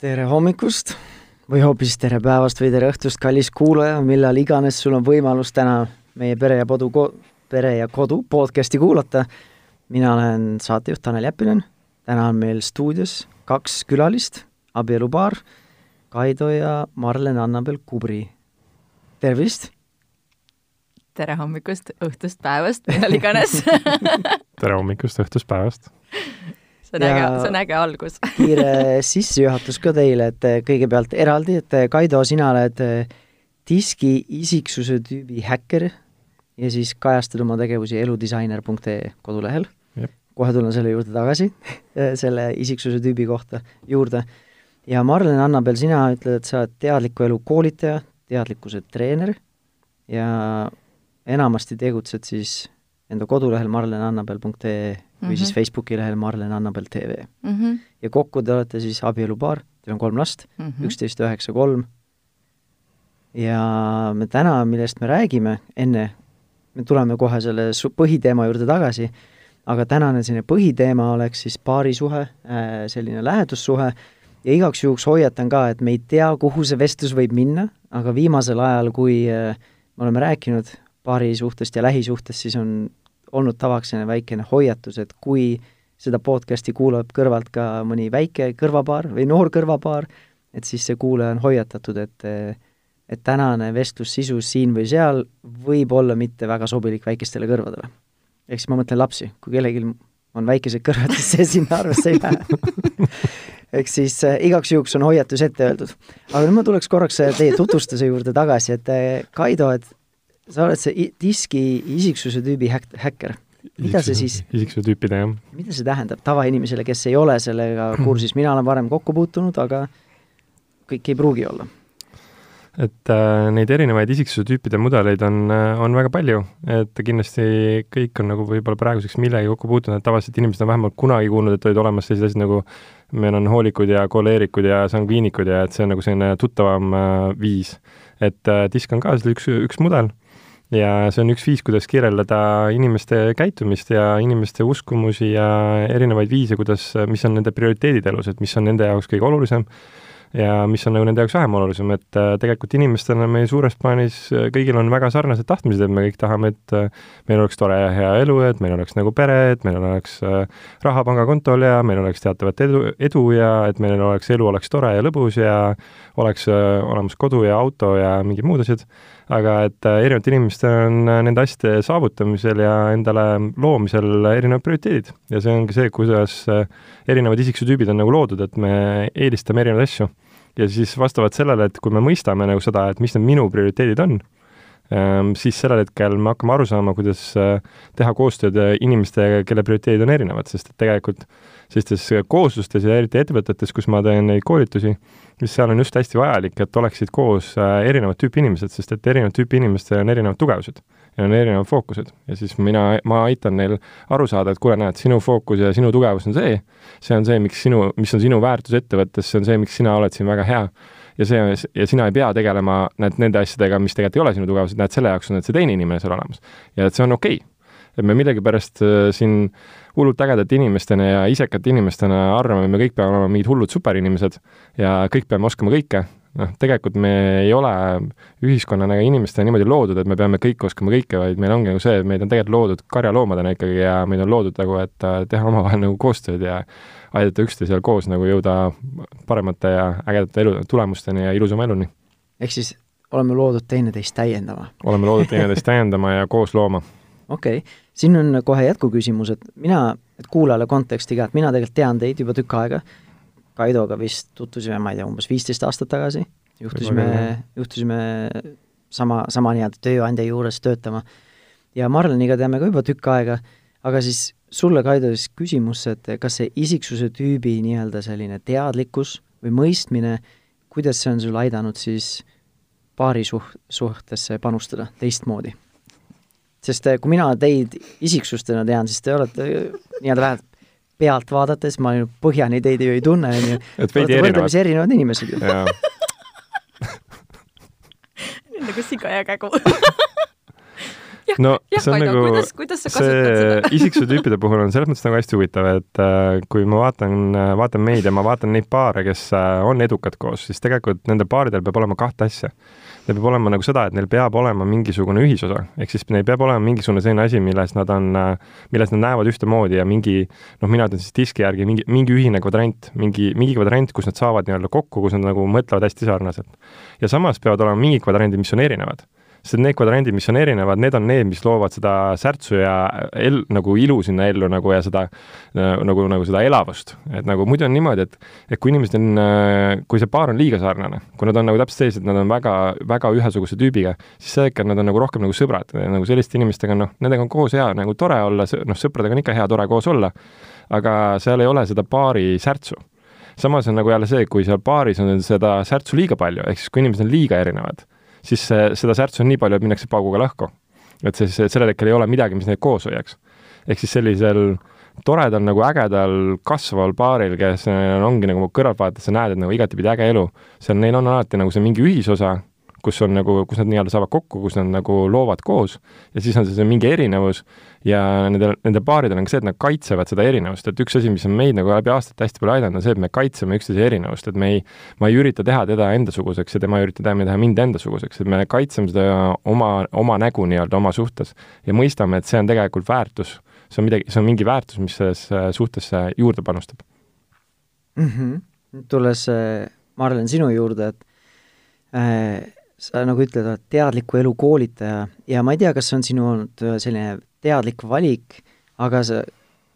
tere hommikust või hoopis tere päevast või tere õhtust, kallis kuulaja, millal iganes sul on võimalus täna meie Pere ja Kodu, Pere ja Kodu podcasti kuulata. mina olen saatejuht Tanel Jeppinen, täna on meil stuudios kaks külalist, abielupaar, Kaido ja Marlen Annabel Kubri. tervist! tere hommikust, õhtust, päevast, millal iganes tere hommikust, õhtust, päevast! See on äge, see on äge algus kiire sissejuhatus ka teile, et kõigepealt eraldi, et Kaido, sina oled diski isiksuse tüübi häkker ja siis kajastad oma tegevusi eludisainer.ee kodulehel. kohe tulen selle juurde tagasi selle isiksuse tüübi kohta juurde. ja Marlen Annabel, sina ütled, et sa oled teadliku elu koolitaja, teadlikkuse treener ja enamasti tegutsed siis enda kodulehel marlenannabel.ee või mm -hmm. siis Facebooki lehel Marlen Annabel tv mm. -hmm. ja kokku te olete siis abielupaar, teil on kolm last -hmm. üksteist, üheksa, kolm. ja me täna, millest me räägime, enne, me tuleme kohe selle põhiteema juurde tagasi, aga tänane selline põhiteema oleks siis paarisuhe, äh, selline lähedussuhe ja igaks juhuks hoiatan ka, et me ei tea, kuhu see vestlus võib minna, aga viimasel ajal, kui äh, me oleme rääkinud paarisuhtest ja lähisuhtest, siis on olnud tavaks selline väikene hoiatus, et kui seda podcasti kuulab kõrvalt ka mõni väike kõrvapaar või noor kõrvapaar, et siis see kuulaja on hoiatatud, et et tänane vestlussisu siin või seal võib olla mitte väga sobilik väikestele kõrvadele. ehk siis ma mõtlen lapsi, kui kellelgi on väikesed kõrvad, siis see sinna arvesse ei lähe ehk siis äh, igaks juhuks on hoiatus ette öeldud. aga nüüd ma tuleks korraks teie tutvustuse juurde tagasi, et Kaido, et sa oled see diski isiksuse tüübi häk-, häkker. mida see siis isiksuse tüüpide, jah. mida see tähendab tavainimesele, kes ei ole sellega kursis, mina olen varem kokku puutunud, aga kõik ei pruugi olla? et äh, neid erinevaid isiksuse tüüpide mudeleid on, äh, on väga palju, et kindlasti kõik on nagu võib-olla praeguseks millegagi kokku puutunud, et tavaliselt inimesed on vähemalt kunagi kuulnud, et olid olemas sellised asjad nagu meil on hoolikud ja koleerikud ja sangviinikud ja et see on nagu selline tuttavam äh, viis. et äh, disk on ka seal üks, üks mudel ja see on üks viis, kuidas kirjeldada inimeste käitumist ja inimeste uskumusi ja erinevaid viise, kuidas, mis on nende prioriteedid elus, et mis on nende jaoks kõige olulisem ja mis on nagu nende jaoks vähem olulisem, et äh, tegelikult inimestena meil suures plaanis äh, kõigil on väga sarnased tahtmised, et me kõik tahame, et äh, meil oleks tore ja hea elu, et meil oleks nagu pere, et meil oleks raha pangakontol ja meil oleks teatavat edu, edu ja et meil oleks, elu oleks tore ja lõbus ja oleks olemas kodu ja auto ja mingid muud asjad, aga et erinevatel inimestel on nende asjade saavutamisel ja endale loomisel erinevad prioriteedid. Ja see ongi see, kuidas erinevad isiksuse on nagu loodud, et me eelistame erinevaid asju. Ja siis vastavalt sellele, et kui me mõistame nagu seda, et mis need minu prioriteedid on, ähm, siis sellel hetkel me hakkame aru saama, kuidas äh, teha koostööd inimestega, kelle prioriteedid on erinevad, sest et tegelikult sellistes kooslustes ja eriti ettevõtetes, kus ma teen neid koolitusi, siis seal on just hästi vajalik, et oleksid koos äh, erinevat tüüpi inimesed, sest et erinevat tüüpi inimestel on erinevad tugevused ja on erinevad fookused ja siis mina, ma aitan neil aru saada, et kuule, näed, sinu fookus ja sinu tugevus on see, see on see, miks sinu, mis on sinu väärtus ettevõttes, see on see, miks sina oled siin väga hea. ja see, ja sina ei pea tegelema, näed, nende asjadega, mis tegelikult ei ole sinu tugevused, näed, selle jaoks on see teine inimene seal olemas. ja et see on okei okay. Et me millegipärast äh, siin hullult ägedate inimestena ja isekate inimestena arvame, me kõik peame olema mingid hullud superinimesed ja kõik peame oskama kõike noh, tegelikult me ei ole ühiskonnana ega inimestena niimoodi loodud, et me peame kõik oskama kõike, vaid meil ongi nagu see, et meid on tegelikult loodud karjaloomadena ikkagi ja meid on loodud nagu, et äh, teha omavahel nagu koostööd ja aidata üksteisel koos nagu jõuda paremate ja ägedate elu, tulemusteni ja ilusama eluni. ehk siis oleme loodud teineteist täiendama? oleme loodud teineteist täiendama ja koos looma. Okei okay., siin on kohe jätkuküsimus, et mina, et kuulajale konteksti ka, et mina tegelikult tean teid juba tükk aega Kaidoga vist tutvusime, ma ei tea, umbes viisteist aastat tagasi, juhtusime, juhtusime sama, sama nii-öelda tööandja juures töötama. ja Marleniga teame ka juba tükk aega, aga siis sulle, Kaido, siis küsimus, et kas see isiksuse tüübi nii-öelda selline teadlikkus või mõistmine, kuidas see on sul aidanud siis paari suh-, suhtesse panustada teistmoodi? Sest eh, kui mina teid isiksustena tean, siis te olete nii-öelda vähemalt pealt vaadates, ma ju põhjani teid ju ei tunne, on ju. võrdlemisi erinevad inimesed ju. nagu siga ja kägu no jah, see on Kaido, nagu kuidas, kuidas see isiksuse tüüpide puhul on selles mõttes nagu hästi huvitav, et äh, kui ma vaatan, vaatan meid ja ma vaatan neid paare, kes äh, on edukad koos, siis tegelikult nendel paaridel peab olema kahte asja. Neil peab olema nagu seda, et neil peab olema mingisugune ühisosa, ehk siis neil peab olema mingisugune selline asi, milles nad on, milles nad näevad ühtemoodi ja mingi noh, mina ütlen siis diski järgi mingi, mingi ühine kvadrant, mingi, mingi kvadrant, kus nad saavad nii-öelda kokku, kus nad nagu mõtlevad hästi sarnaselt. ja samas peavad olema mingid kvadrandid, mis on erinevad sest need kvadrandid, mis on erinevad, need on need, mis loovad seda särtsu ja el-, nagu ilu sinna ellu nagu ja seda nagu, nagu seda elavust. et nagu muidu on niimoodi, et, et kui inimesed on, kui see paar on liiga sarnane, kui nad on nagu täpselt sellised, nad on väga, väga ühesuguse tüübiga, siis see ikka, nad on nagu rohkem nagu sõbrad, nagu selliste inimestega, noh, nendega on koos hea nagu tore olla, noh, sõpradega on ikka hea tore koos olla, aga seal ei ole seda paari särtsu samas on nagu jälle see, kui seal paaris on seda särtsu liiga palju, ehk siis kui inimesed on liiga erinevad, siis seda särtsu on nii palju, et minnakse pauguga lahku. et siis sellel hetkel ei ole midagi, mis neid koos hoiaks. ehk siis sellisel toredal nagu ägedal kasvaval paaril, kes ongi nagu kõrvaltvaates sa näed, et nagu igatipidi äge elu, seal neil on alati nagu see mingi ühisosa, kus on nagu, kus nad nii-öelda saavad kokku, kus nad nagu loovad koos ja siis on see, see mingi erinevus ja nendel, nendel paaridel on ka see, et nad kaitsevad seda erinevust, et üks asi, mis on meid nagu läbi aastate hästi palju aidanud, on see, et me kaitseme üksteise erinevust, et me ei, ma ei ürita teha teda endasuguseks ja tema ei ürita teha, teha mind endasuguseks, et me kaitseme seda oma, oma nägu nii-öelda oma suhtes ja mõistame, et see on tegelikult väärtus, see on midagi, see on mingi väärtus, mis sellesse suhtesse juurde panustab mm. -hmm. tulles, Marlen, sinu juurde, et äh, sa nagu ütled, oled teadliku elu koolitaja ja ma ei tea, kas see on sinu olnud äh, selline teadlik valik, aga sa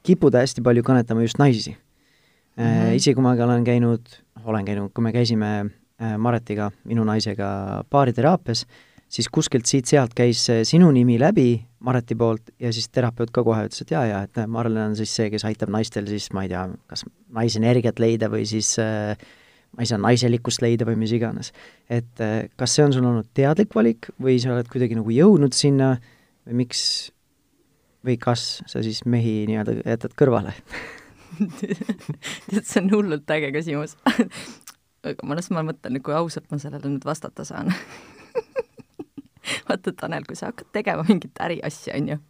kipud hästi palju kõnetama just naisi mm. -hmm. isegi kui ma olen käinud, olen käinud, kui me käisime äh, Maretiga, minu naisega baariteraapias, siis kuskilt siit-sealt käis sinu nimi läbi Mareti poolt ja siis terapeut ka kohe ütles, et jaa, jaa, et Marlen on siis see, kes aitab naistel siis, ma ei tea, kas naisenergiat leida või siis äh, ma ei saa naiselikkust leida või mis iganes. et äh, kas see on sul olnud teadlik valik või sa oled kuidagi nagu jõudnud sinna või miks või kas sa siis mehi nii-öelda jätad kõrvale tead, see on hullult äge küsimus aga ma las ma mõtlen, kui ausalt ma sellele nüüd vastata saan vaata, Tanel, kui sa hakkad tegema mingit äriasja, on ju,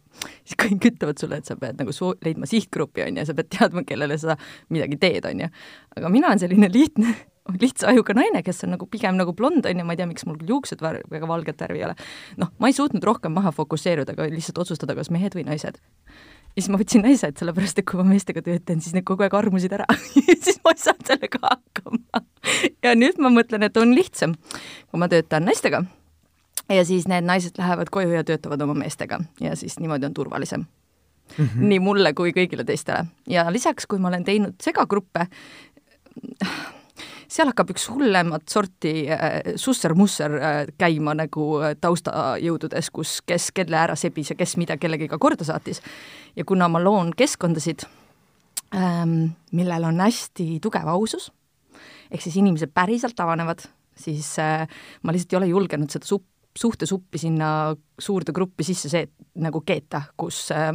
siis kõik ütlevad sulle, et sa pead nagu soo-, leidma sihtgrupi, on ju, sa pead teadma, kellele sa midagi teed, on ju. aga mina olen selline lihtne lihtsa ajuga naine, kes on nagu pigem nagu blond, on ju, ma ei tea, miks mul küll juuksed vär-, väga valget värvi ei ole. noh, ma ei suutnud rohkem maha fokusseeruda, aga lihtsalt otsustada, kas mehed või naised. ja siis ma võtsin naised, sellepärast et kui ma meestega tööd teen, siis need kogu aeg armusid ära siis ma ei saanud sellega hakkama. ja nüüd ma mõtlen, et on lihtsam, kui ma töötan naistega ja siis need naised lähevad koju ja töötavad oma meestega ja siis niimoodi on turvalisem Mm -hmm. nii mulle kui kõigile teistele. ja lisaks, kui ma olen teinud segagruppe, seal hakkab üks hullemat sorti äh, susser-musser äh, käima nagu äh, taustajõududes, kus kes kelle ära sebis ja kes mida kellegiga korda saatis. ja kuna ma loon keskkondasid ähm,, millel on hästi tugev ausus, ehk siis inimesed päriselt avanevad, siis ma lihtsalt ei ole julgenud seda supp, suhtesuppi sinna suurde gruppi sisse see, nagu keeta, kus äh,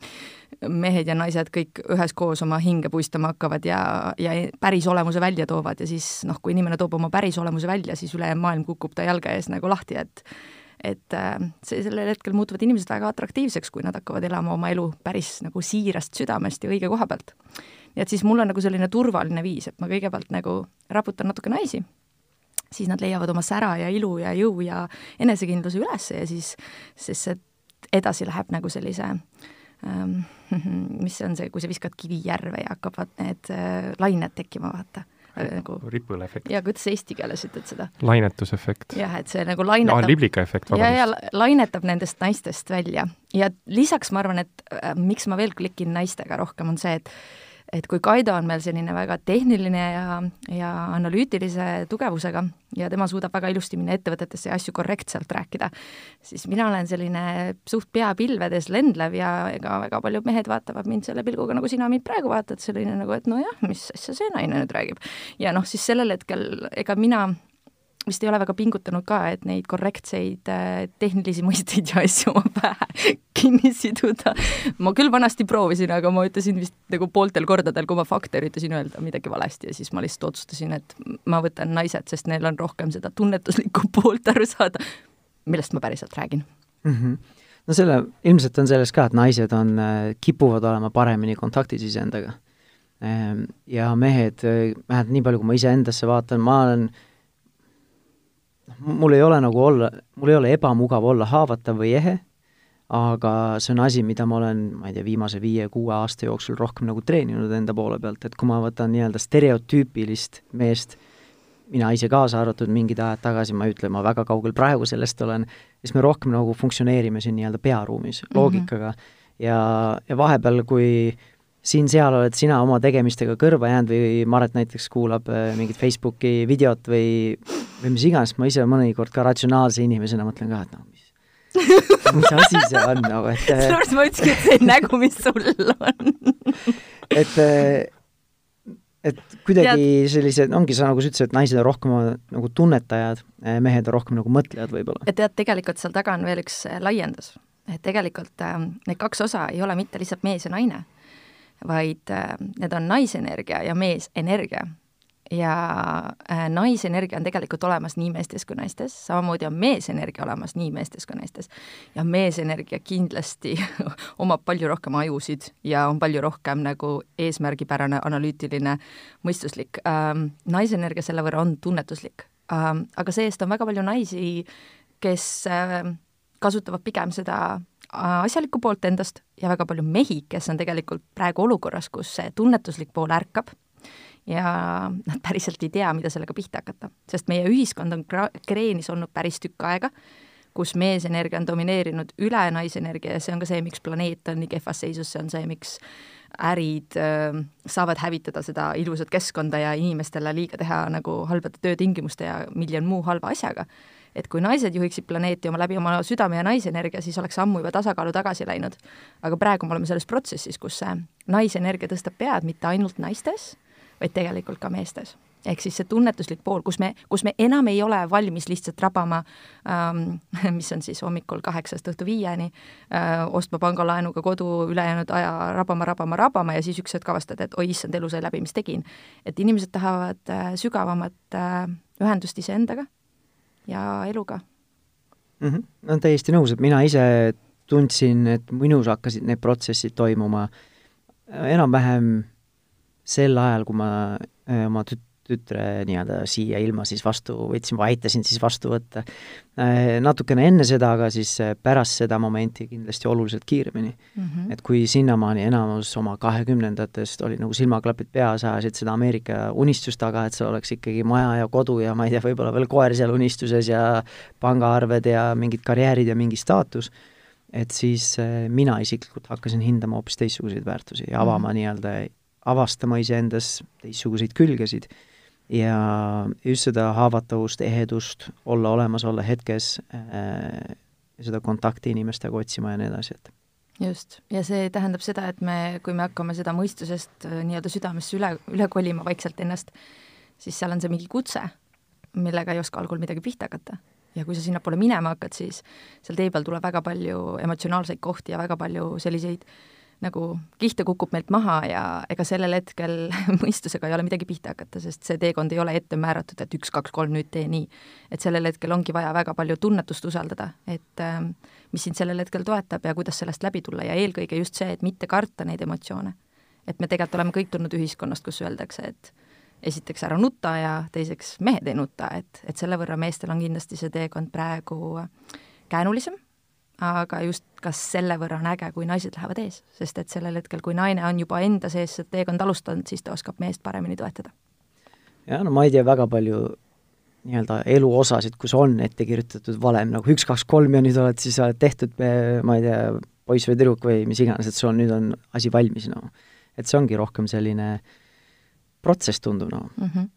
mehed ja naised kõik üheskoos oma hinge puistama hakkavad ja, ja päris olemuse välja toovad ja siis noh, kui inimene toob oma päris olemuse välja, siis ülejäänud maailm kukub ta jalge ees nagu lahti, et et äh, see, sellel hetkel muutuvad inimesed väga atraktiivseks, kui nad hakkavad elama oma elu päris nagu siirast südamest ja õige koha pealt. nii et siis mul on nagu selline turvaline viis, et ma kõigepealt nagu raputan natuke naisi, siis nad leiavad oma sära ja ilu ja jõu ja enesekindluse üles ja siis, siis see edasi läheb nagu sellise ähm, mis see on see, kui sa viskad kivi järve ja hakkavad need äh, lained tekkima, vaata nagu ripple efekt. ja kuidas sa eesti keeles ütled seda? lainetusefekt. jah, et see nagu lainetab. liblika efekt, vabandust. ja, ja lainetab nendest naistest välja ja lisaks ma arvan, et äh, miks ma veel klikin naistega rohkem, on see, et et kui Kaido on meil selline väga tehniline ja, ja analüütilise tugevusega ja tema suudab väga ilusti minna ettevõtetesse ja asju korrektselt rääkida, siis mina olen selline suht pea pilvedes lendlev ja ega väga paljud mehed vaatavad mind selle pilguga, nagu sina mind praegu vaatad, selline nagu, et nojah, mis asja see naine nüüd räägib. ja noh, siis sellel hetkel ega mina vist ei ole väga pingutanud ka, et neid korrektseid äh, tehnilisi mõisteid ja asju oma pähe kinni siduda. ma küll vanasti proovisin, aga ma ütlesin vist nagu pooltel kordadel, kui ma fakte üritasin öelda midagi valesti ja siis ma lihtsalt otsustasin, et ma võtan naised, sest neil on rohkem seda tunnetuslikku poolt aru saada, millest ma päriselt räägin mm. -hmm. no selle, ilmselt on selles ka, et naised on, kipuvad olema paremini kontaktis iseendaga. Ehm, ja mehed, vähemalt nii palju, kui ma iseendasse vaatan, ma olen, noh, mul ei ole nagu olla, mul ei ole ebamugav olla haavatav või ehe, aga see on asi, mida ma olen, ma ei tea, viimase viie-kuue aasta jooksul rohkem nagu treeninud enda poole pealt, et kui ma võtan nii-öelda stereotüüpilist meest, mina ise kaasa arvatud mingid ajad tagasi, ma ei ütle, ma väga kaugel praegu sellest olen, siis me rohkem nagu funktsioneerime siin nii-öelda pearuumis loogikaga mm -hmm. ja, ja vahepeal, kui siin-seal oled sina oma tegemistega kõrva jäänud või Maret näiteks kuulab äh, mingit Facebooki videot või, või mis iganes, ma ise mõnikord ka ratsionaalse inimesena mõtlen ka, et noh, mis mis asi see on nagu, et sellepärast ma ütlesingi, et see nägu, mis sul on. et äh, et kuidagi sellised, ongi sa nagu sa ütlesid, et naised on rohkem nagu tunnetajad, eh, mehed on rohkem nagu mõtlejad võib-olla. et tead, tegelikult seal taga on veel üks laiendus, et tegelikult äh, need kaks osa ei ole mitte lihtsalt mees ja naine, vaid äh, need on naisenergia ja meesenergia ja äh, naisenergia on tegelikult olemas nii meestes kui naistes, samamoodi on meesenergia olemas nii meestes kui naistes. ja meesenergia kindlasti omab palju rohkem ajusid ja on palju rohkem nagu eesmärgipärane, analüütiline, mõistuslik ähm,. naisenergia selle võrra on tunnetuslik ähm,, aga see-eest on väga palju naisi, kes äh, kasutavad pigem seda asjalikku poolt endast ja väga palju mehi, kes on tegelikult praegu olukorras, kus see tunnetuslik pool ärkab ja nad päriselt ei tea, mida sellega pihta hakata, sest meie ühiskond on kreenis olnud päris tükk aega, kus meesenergia on domineerinud üle naisenergia ja see on ka see, miks planeet on nii kehvas seisus, see on see, miks ärid äh, saavad hävitada seda ilusat keskkonda ja inimestele liiga teha nagu halbade töötingimuste ja miljon muu halva asjaga. Et kui naised juhiksid planeeti oma läbi oma südame ja naisenergia, siis oleks ammu juba tasakaalu tagasi läinud. aga praegu me oleme selles protsessis, kus see naisenergia tõstab pead mitte ainult naistes, vaid tegelikult ka meestes. ehk siis see tunnetuslik pool, kus me, kus me enam ei ole valmis lihtsalt rabama ähm,, mis on siis hommikul kaheksast õhtu viieni äh,, ostma pangalaenuga kodu ülejäänud aja rabama, rabama, rabama ja siis üks hetk avastad, et oi issand, elu sai läbi, mis tegin. et inimesed tahavad äh, sügavamat äh, ühendust iseendaga ja eluga mm. -hmm. no täiesti nõus, et mina ise tundsin, et minus hakkasid need protsessid toimuma enam-vähem sel ajal, kui ma äh, oma tüt-, tütre nii-öelda siia ilma siis vastu võtsin või aitasin siis vastu võtta. Äh, natukene enne seda, aga siis äh, pärast seda momenti kindlasti oluliselt kiiremini mm. -hmm. et kui sinnamaani enamus oma kahekümnendatest oli nagu silmaklapid peas, ajasid seda Ameerika unistust taga, et sul oleks ikkagi maja ja kodu ja ma ei tea, võib-olla veel koer seal unistuses ja pangaarved ja mingid karjäärid ja mingi staatus, et siis mina isiklikult hakkasin hindama hoopis teistsuguseid väärtusi ja avama mm nii-öelda avastama iseendas teistsuguseid külgesid ja just seda haavatavust, ehedust, olla olemas, olla hetkes äh,, seda kontakti inimestega otsima ja nii edasi, et just, ja see tähendab seda, et me, kui me hakkame seda mõistusest äh, nii-öelda südamesse üle, üle kolima vaikselt ennast, siis seal on see mingi kutse, millega ei oska algul midagi pihta hakata. ja kui sa sinnapoole minema hakkad, siis seal tee peal tuleb väga palju emotsionaalseid kohti ja väga palju selliseid äh, nagu kihte kukub meilt maha ja ega sellel hetkel mõistusega ei ole midagi pihta hakata, sest see teekond ei ole ette määratud, et üks, kaks, kolm, nüüd tee nii. et sellel hetkel ongi vaja väga palju tunnetust usaldada, et äh, mis sind sellel hetkel toetab ja kuidas sellest läbi tulla ja eelkõige just see, et mitte karta neid emotsioone. et me tegelikult oleme kõik tulnud ühiskonnast, kus öeldakse, et esiteks ära nuta ja teiseks mehed ei nuta, et, et selle võrra meestel on kindlasti see teekond praegu käänulisem aga just kas selle võrra on äge, kui naised lähevad ees, sest et sellel hetkel, kui naine on juba enda sees seda teekonda alustanud, siis ta oskab meest paremini toetada. jah, no ma ei tea väga palju nii-öelda eluosasid, kus on ette kirjutatud valem nagu üks, kaks, kolm ja nüüd oled siis oled tehtud, ma ei tea, poiss või tüdruk või mis iganes, et sul nüüd on asi valmis, noh. et see ongi rohkem selline protsess, tundub, noh mm. -hmm.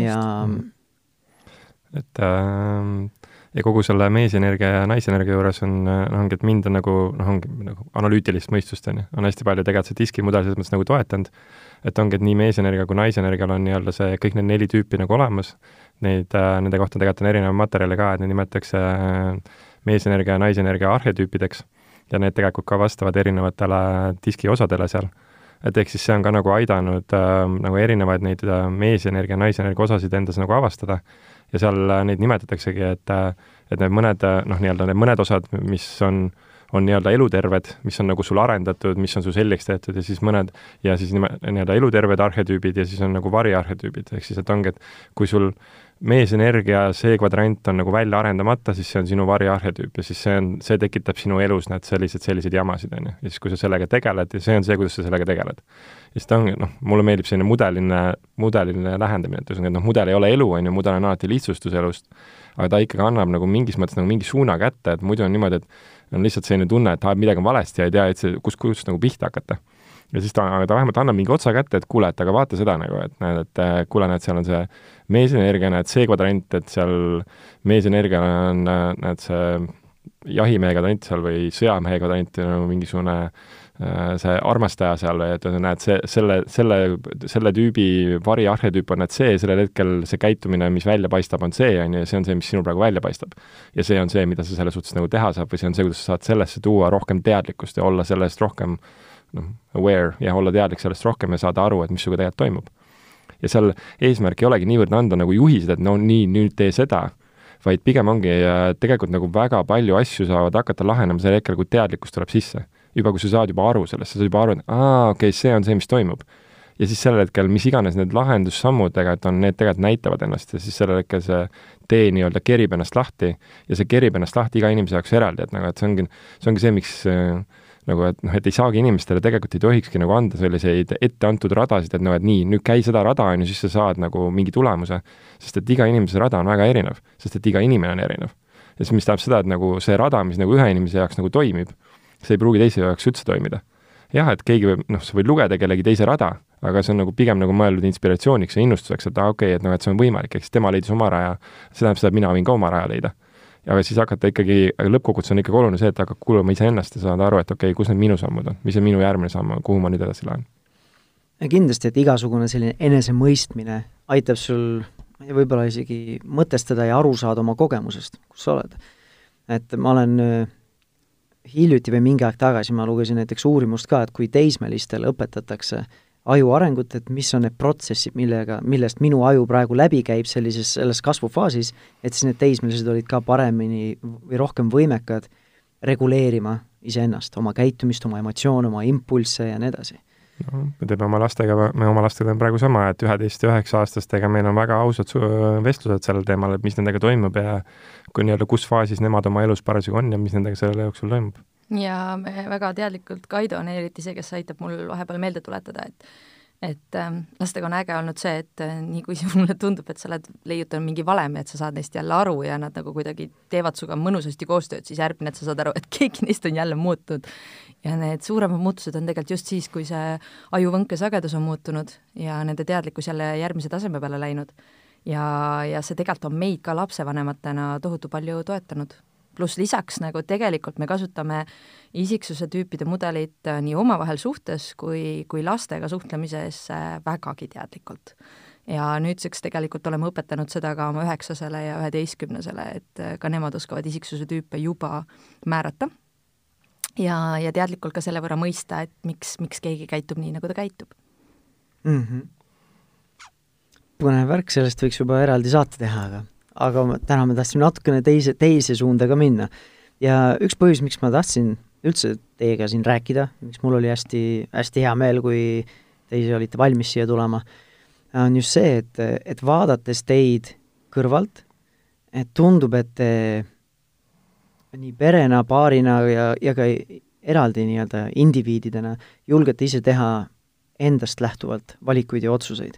ja mm -hmm. et äh, ja kogu selle meesenergia ja naisenergia juures on, noh, ongi, et mind on nagu, noh, ongi nagu analüütilist mõistust, on ju, on hästi palju tegelikult see diskimudel selles mõttes nagu toetanud, et ongi, et nii meesenergia kui naisenergial on nii-öelda see, kõik need neli tüüpi nagu olemas, neid äh,, nende kohta tegelikult on erinevaid materjale ka, et neid nimetatakse äh, meesenergia ja naisenergia arhetüüpideks. Ja need tegelikult ka vastavad erinevatele diski osadele seal. et ehk siis see on ka nagu aidanud äh, nagu erinevaid neid äh, meesenergia, naisenergia osasid endas nagu avastada ja seal äh, neid nimetataksegi, et äh, et need mõned äh, noh, nii-öelda need mõned osad, mis on on nii-öelda eluterved, mis on nagu sul arendatud, mis on su selgeks tehtud ja siis mõned, ja siis nii-öelda eluterved arhetüübid ja siis on nagu variarhetüübid, ehk siis et ongi, et kui sul meesenergia, see kvadrant on nagu välja arendamata, siis see on sinu variarhetüüp ja siis see on, see tekitab sinu elus need sellised, selliseid jamasid, on ju. ja siis, kui sa sellega tegeled ja see on see, kuidas sa sellega tegeled. ja siis ta ongi, noh, mulle meeldib selline mudeline, mudeline lähendamine, et ühesõnaga, et noh, mudel ei ole elu, on ju, mudel on alati lihtsustus elust, aga ta ikkagi annab nagu mingis mõttes nagu mingi suuna kätte, et muidu on niimoodi, et on lihtsalt selline tunne, et ah, midagi on valesti ja ei tea, et see, kus, kus nagu pihta hakata ja siis ta, ta vähemalt annab mingi otsa kätte, et kuule, et aga vaata seda nagu, et näed, et äh, kuule, näed, seal on see meesenergia, näed, see kvadrant, et seal meesenergial on, äh, näed, see jahimehe kvadrant seal või sõjamehe kvadrant nagu mingisugune äh, see armastaja seal või et näed, see, selle, selle, selle tüübi variarhetüüp on, et see, sellel hetkel see käitumine, mis välja paistab, on see, on ju, ja see on see, mis sinul praegu välja paistab. ja see on see, mida sa selles suhtes nagu teha saab või see on see, kuidas sa saad sellesse tuua rohkem teadlikkust ja olla sellest rohkem äh, noh, aware ja olla teadlik sellest rohkem ja saada aru, et mis sinuga tegelikult toimub. ja seal eesmärk ei olegi niivõrd anda nagu juhised, et no nii, nüüd tee seda, vaid pigem ongi tegelikult nagu väga palju asju saavad hakata lahenema sel hetkel, kui teadlikkus tuleb sisse. juba kui sa saad juba aru sellest, sa saad juba aru, et aa, okei okay,, see on see, mis toimub. ja siis sellel hetkel, mis iganes need lahendussammud tegelikult on, need tegelikult näitavad ennast ja siis sellel hetkel see tee nii-öelda kerib ennast lahti ja see kerib ennast lahti iga inimese jaoks eraldi, et nagu, et see ongi, see ongi see, miks äh, nagu et noh, et ei saagi inimestele, tegelikult ei tohikski nagu anda selliseid etteantud radasid, et noh, et nii, nüüd käi seda rada, on ju, siis sa saad nagu mingi tulemuse. sest et iga inimese rada on väga erinev, sest et iga inimene on erinev. ja siis, mis tähendab seda, et nagu see rada, mis nagu ühe inimese jaoks nagu toimib, see ei pruugi teise jaoks üldse toimida. jah, et keegi võib, noh, sa võid lugeda kellegi teise rada, aga see on nagu pigem nagu mõeldud inspiratsiooniks ja innustuseks, et aa ah,, okei okay,, et noh, et see on võimalik, siis tema leidis oma raja, see tähendab seda, et mina võin ka oma raja leida aga siis hakata ikkagi, lõppkokkuvõttes on ikkagi oluline see, et hakkad kuulama iseennast ja saada aru, et okei okay,, kus need minu sammud on, mis on minu järgmine samm, kuhu ma nüüd edasi lähen. kindlasti, et igasugune selline enesemõistmine aitab sul võib-olla isegi mõtestada ja aru saada oma kogemusest, kus sa oled. et ma olen äh, hiljuti või mingi aeg tagasi ma lugesin näiteks uurimust ka, et kui teismelistele õpetatakse äh, aju arengut, et mis on need protsessid, millega, millest minu aju praegu läbi käib sellises, selles kasvufaasis, et siis need teismelised olid ka paremini või rohkem võimekad reguleerima iseennast, oma käitumist, oma emotsioone, oma impulsse ja nii edasi. No me teeme oma lastega, me oma lastega teeme praegu sama, et üheteist ja üheksa-aastastega meil on väga ausad vestlused sellel teemal, et mis nendega toimub ja kui nii-öelda, kus faasis nemad oma elus parasjagu on ja mis nendega selle jooksul toimub ja väga teadlikult, Kaido on eriti see, kes aitab mul vahepeal meelde tuletada, et et äh, lastega on äge olnud see, et äh, nii kui mulle tundub, et sa oled leiutanud mingi valemi, et sa saad neist jälle aru ja nad nagu kuidagi teevad sinuga mõnusasti koostööd, siis järgmine, et sa saad aru, et keegi neist on jälle muutunud. ja need suuremad muutused on tegelikult just siis, kui see ajuvõnke sagedus on muutunud ja nende teadlikkus jälle järgmise taseme peale läinud. ja, ja see tegelikult on meid ka lapsevanematena tohutu palju toetanud pluss lisaks nagu tegelikult me kasutame isiksuse tüüpide mudelit äh, nii omavahel suhtes kui, kui lastega suhtlemises äh, vägagi teadlikult. ja nüüdseks tegelikult oleme õpetanud seda ka oma üheksasele ja üheteistkümnesele, et äh, ka nemad oskavad isiksuse tüüpe juba määrata ja, ja teadlikult ka selle võrra mõista, et miks, miks keegi käitub nii, nagu ta käitub mm. -hmm. põnev värk, sellest võiks juba eraldi saate teha, aga aga täna me tahtsime natukene teise, teise suunda ka minna. ja üks põhjus, miks ma tahtsin üldse teiega siin rääkida, miks mul oli hästi, hästi hea meel, kui te ise olite valmis siia tulema, on just see, et, et vaadates teid kõrvalt, et tundub, et te nii perena, paarina ja, ja ka eraldi nii-öelda indiviididena julgete ise teha endast lähtuvalt valikuid ja otsuseid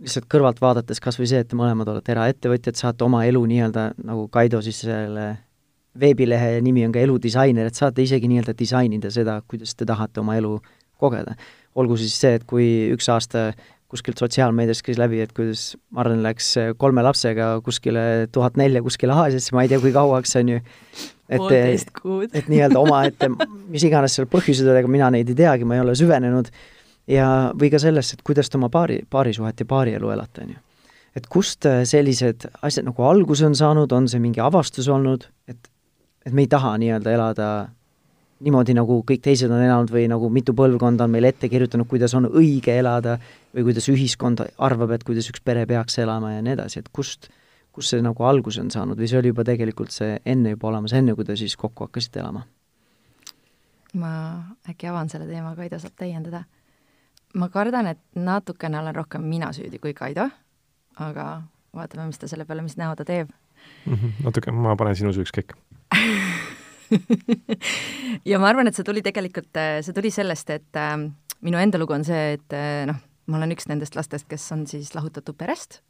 lihtsalt kõrvalt vaadates kas või see, et te mõlemad olete eraettevõtjad, saate oma elu nii-öelda, nagu Kaido siis selle veebilehe nimi on ka eludisainer, et saate isegi nii-öelda disainida seda, kuidas te tahate oma elu kogeda. olgu siis see, et kui üks aasta kuskilt sotsiaalmeediast käis läbi, et kuidas Marlen läks kolme lapsega kuskile tuhat nelja kuskile Aasiasse, ma ei tea, kui kauaks, on ju, et, et nii-öelda omaette, mis iganes seal põhjused olid, aga mina neid ei teagi, ma ei ole süvenenud ja, või ka sellest, et kuidas oma paari, paarisuhet ja paarielu elate, on ju. et kust äh, sellised asjad nagu alguse on saanud, on see mingi avastus olnud, et, et me ei taha nii-öelda elada niimoodi, nagu kõik teised on elanud või nagu mitu põlvkonda on meile ette kirjutanud, kuidas on õige elada või kuidas ühiskond arvab, et kuidas üks pere peaks elama ja nii edasi, et kust, kust see nagu alguse on saanud või see oli juba tegelikult see enne juba olemas, enne kui te siis kokku hakkasite elama? ma äkki avan selle teema, Kaido saab täiendada. Ma kardan, et natukene olen rohkem mina süüdi kui Kaido, aga vaatame, mis ta selle peale, mis näo ta teeb mm. -hmm. natuke, ma panen sinu süüks kõik ja ma arvan, et see tuli tegelikult, see tuli sellest, et äh, minu enda lugu on see, et äh, noh, ma olen üks nendest lastest, kes on siis lahutatud perest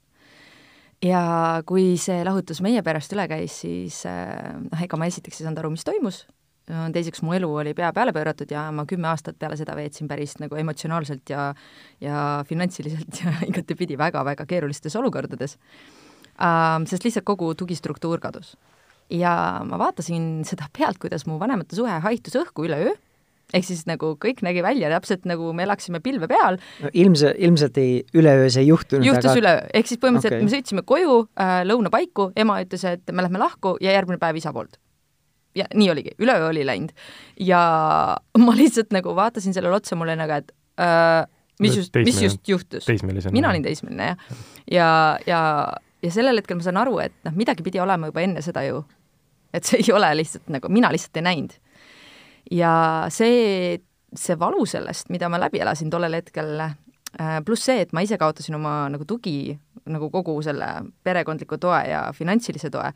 ja kui see lahutus meie perest üle käis, siis äh, noh, ega ma esiteks ei saanud aru, mis toimus, teiseks mu elu oli pea peale pööratud ja ma kümme aastat peale seda veetsin päris nagu emotsionaalselt ja ja finantsiliselt ja igatepidi väga-väga keerulistes olukordades uh,, sest lihtsalt kogu tugistruktuur kadus. ja ma vaatasin seda pealt, kuidas mu vanemate suhe haihtus õhku üleöö ehk siis nagu kõik nägi välja täpselt nagu me elaksime pilve peal no,. ilmse, ilmselt ei, üleöö see ei juhtunud. juhtus aga... üleöö, ehk siis põhimõtteliselt okay. me sõitsime koju äh, lõunapaiku, ema ütles, et me lähme lahku ja järgmine päev isa poolt. Ja nii oligi, üleöö oli läinud. ja ma lihtsalt nagu vaatasin sellele otsa, mul oli nagu, et äh, mis just, mis just juhtus. mina olin teismeline, jah. ja, ja, ja sellel hetkel ma saan aru, et noh, midagi pidi olema juba enne seda ju. et see ei ole lihtsalt nagu, mina lihtsalt ei näinud ja see, see valu sellest, mida ma läbi elasin tollel hetkel, äh, pluss see, et ma ise kaotasin oma nagu tugi, nagu kogu selle perekondliku toe ja finantsilise toe,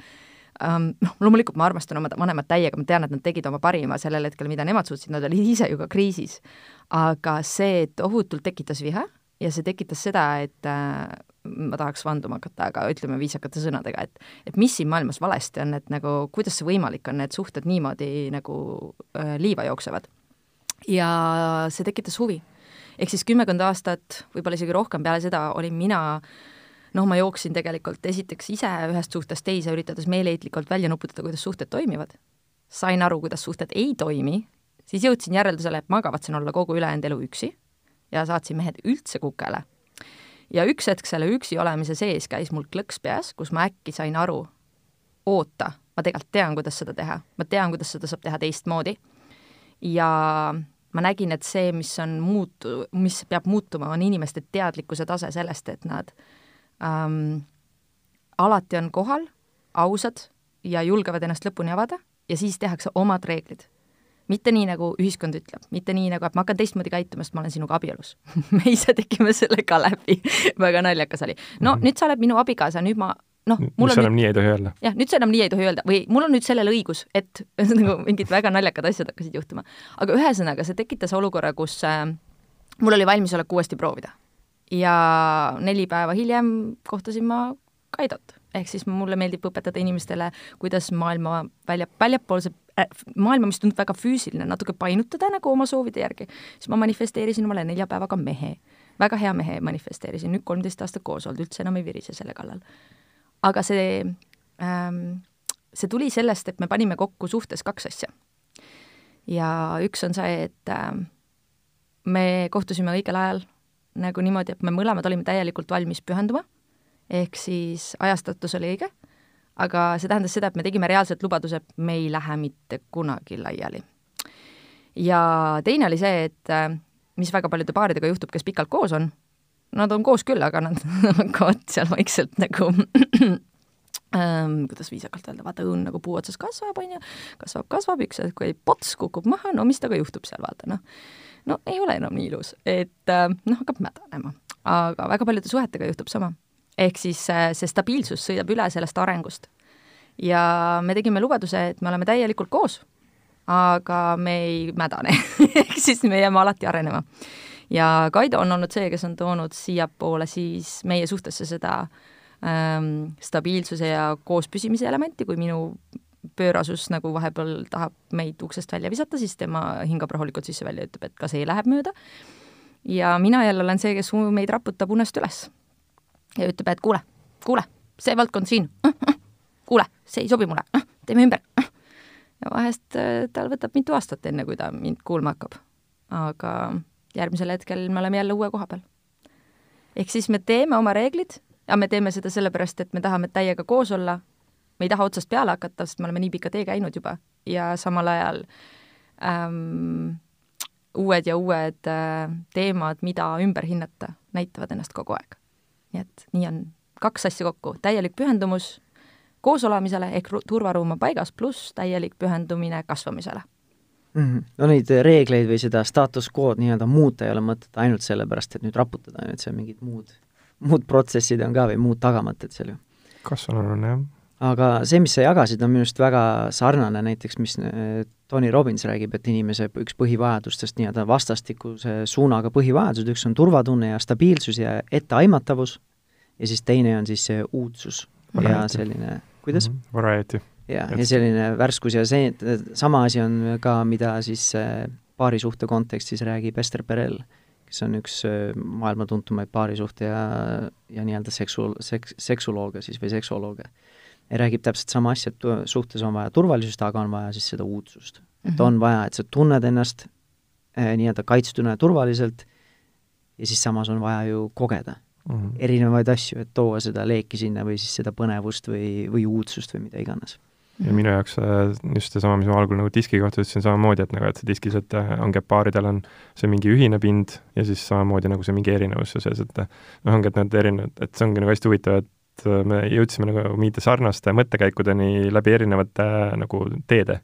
noh, loomulikult ma armastan oma vanemat täiega, ma tean, et nad tegid oma parima sellel hetkel, mida nemad suutsid, nad olid ise ju ka kriisis. aga see tohutult tekitas viha ja see tekitas seda, et äh, ma tahaks vanduma hakata, aga ütleme viisakate sõnadega, et et mis siin maailmas valesti on, et nagu kuidas see võimalik on, et suhted niimoodi nagu äh, liiva jooksevad. ja see tekitas huvi. ehk siis kümmekond aastat, võib-olla isegi rohkem peale seda olin mina noh, ma jooksin tegelikult esiteks ise ühest suhtest teise, üritades meeleheitlikult välja nuputada, kuidas suhted toimivad. sain aru, kuidas suhted ei toimi, siis jõudsin järeldusele, et ma kavatsen olla kogu ülejäänud elu üksi ja saatsin mehed üldse kukele ja üks hetk selle üksi olemise sees käis mul klõks peas, kus ma äkki sain aru, oota, ma tegelikult tean, kuidas seda teha, ma tean, kuidas seda saab teha teistmoodi. ja ma nägin, et see, mis on muutu-, mis peab muutuma, on inimeste teadlikkuse tase sellest, et nad ähm, alati on kohal, ausad ja julgevad ennast lõpuni avada ja siis tehakse omad reeglid mitte nii, nagu ühiskond ütleb, mitte nii, nagu, et ma hakkan teistmoodi käituma, sest ma olen sinuga abielus me ise tegime selle ka läbi väga naljakas oli. no mm -hmm. nüüd sa oled minu abikaasa, nüüd ma noh, mul on enam nüüd... nii ei tohi öelda. jah, nüüd sa enam nii ei tohi öelda või mul on nüüd sellele õigus, et nagu mingid väga naljakad asjad hakkasid juhtuma. aga ühesõnaga, see tekitas olukorra, kus äh, mul oli valmisolek uuesti proovida. Ja neli päeva hiljem kohtasin ma Kaidot ehk siis mulle meeldib õpetada inimestele, kuidas maailma välja, väljapoolse äh, maailma, mis tundub väga füüsiline, natuke painutada nagu oma soovide järgi, siis ma manifesteerisin omale nelja päevaga mehe. väga hea mehe manifesteerisin, nüüd kolmteist aastat koos olnud, üldse enam ei virise selle kallal. aga see ähm,, see tuli sellest, et me panime kokku suhtes kaks asja. ja üks on see, et äh, me kohtusime õigel ajal, nagu niimoodi, et me mõlemad olime täielikult valmis pühenduma ehk siis ajastatus oli õige, aga see tähendas seda, et me tegime reaalselt lubaduse, et me ei lähe mitte kunagi laiali. ja teine oli see, et äh, mis väga paljude paaridega juhtub, kes pikalt koos on, nad on koos küll, aga nad hakkavad seal vaikselt nagu ähm, kuidas viisakalt öelda, vaata õun nagu puu otsas kasvab, on ju, kasvab, kasvab, üks hetk, kui pots kukub maha, no mis temaga juhtub seal, vaata noh. No ei ole enam nii ilus, et äh, noh, hakkab mädanema. aga väga paljude suhetega juhtub sama ehk siis äh, see stabiilsus sõidab üle sellest arengust. ja me tegime lubaduse, et me oleme täielikult koos, aga me ei mädane ehk siis me jääme alati arenema. ja Kaido on olnud see, kes on toonud siiapoole siis meie suhtesse seda ähm, stabiilsuse ja koospüsimise elementi, kui minu pöörasus nagu vahepeal tahab meid uksest välja visata, siis tema hingab rahulikult sisse-välja ja ütleb, et ka see läheb mööda. ja mina jälle olen see, kes meid raputab unest üles ja ütleb, et kuule, kuule, see valdkond siin, kuule, see ei sobi mulle, teeme ümber. ja vahest äh, tal võtab mitu aastat, enne kui ta mind kuulma hakkab. aga järgmisel hetkel me oleme jälle uue koha peal. ehk siis me teeme oma reeglid ja me teeme seda sellepärast, et me tahame täiega koos olla, me ei taha otsast peale hakata, sest me oleme nii pika tee käinud juba ja samal ajal ähm, uued ja uued äh, teemad, mida ümber hinnata, näitavad ennast kogu aeg nii et nii on kaks asja kokku, täielik pühendumus koosolemisele ehk turvaruum on paigas, pluss täielik pühendumine kasvamisele mm. -hmm. no neid reegleid või seda status quo'd nii-öelda muuta ei ole mõtet ainult sellepärast, et nüüd raputada, on ju, et seal mingid muud, muud protsessid on ka või muud tagamõtted seal ju. kasvanud on jah. Aga see, mis sa jagasid, on minu arust väga sarnane näiteks, mis äh, Tony Robbins räägib, et inimese üks põhivajadustest nii-öelda vastastikuse suunaga põhivajadused, üks on turvatunne ja stabiilsus ja etteaimatavus ja siis teine on siis see uudsus Variety. ja selline kuidas mm? -hmm. Variety. ja, ja selline värskus ja see, sama asi on ka, mida siis äh, paarisuhte kontekstis räägib Ester Perel, kes on üks äh, maailma tuntumaid paarisuhte ja, ja nii-öelda seksu-, seks-, seksulooge siis või seksolooge. Ja räägib täpselt sama asja, et suhtes on vaja turvalisust, aga on vaja siis seda uudsust mm. -hmm. et on vaja, et sa tunned ennast äh, nii-öelda kaitstuna ja turvaliselt ja siis samas on vaja ju kogeda mm -hmm. erinevaid asju, et tuua seda leeki sinna või siis seda põnevust või, või uudsust või mida iganes ja minu jaoks äh, just seesama, mis ma algul nagu diski kohta ütlesin, samamoodi, et nagu, et see diskis, et äh, ongi, et paaridel on see mingi ühine pind ja siis samamoodi nagu see mingi erinevus ja sees, et noh, ongi, et need erinevad, et see ongi nagu hästi huvitav, et äh, me jõudsime nagu mingite sarnaste mõttekäikudeni läbi erinevate nagu teede.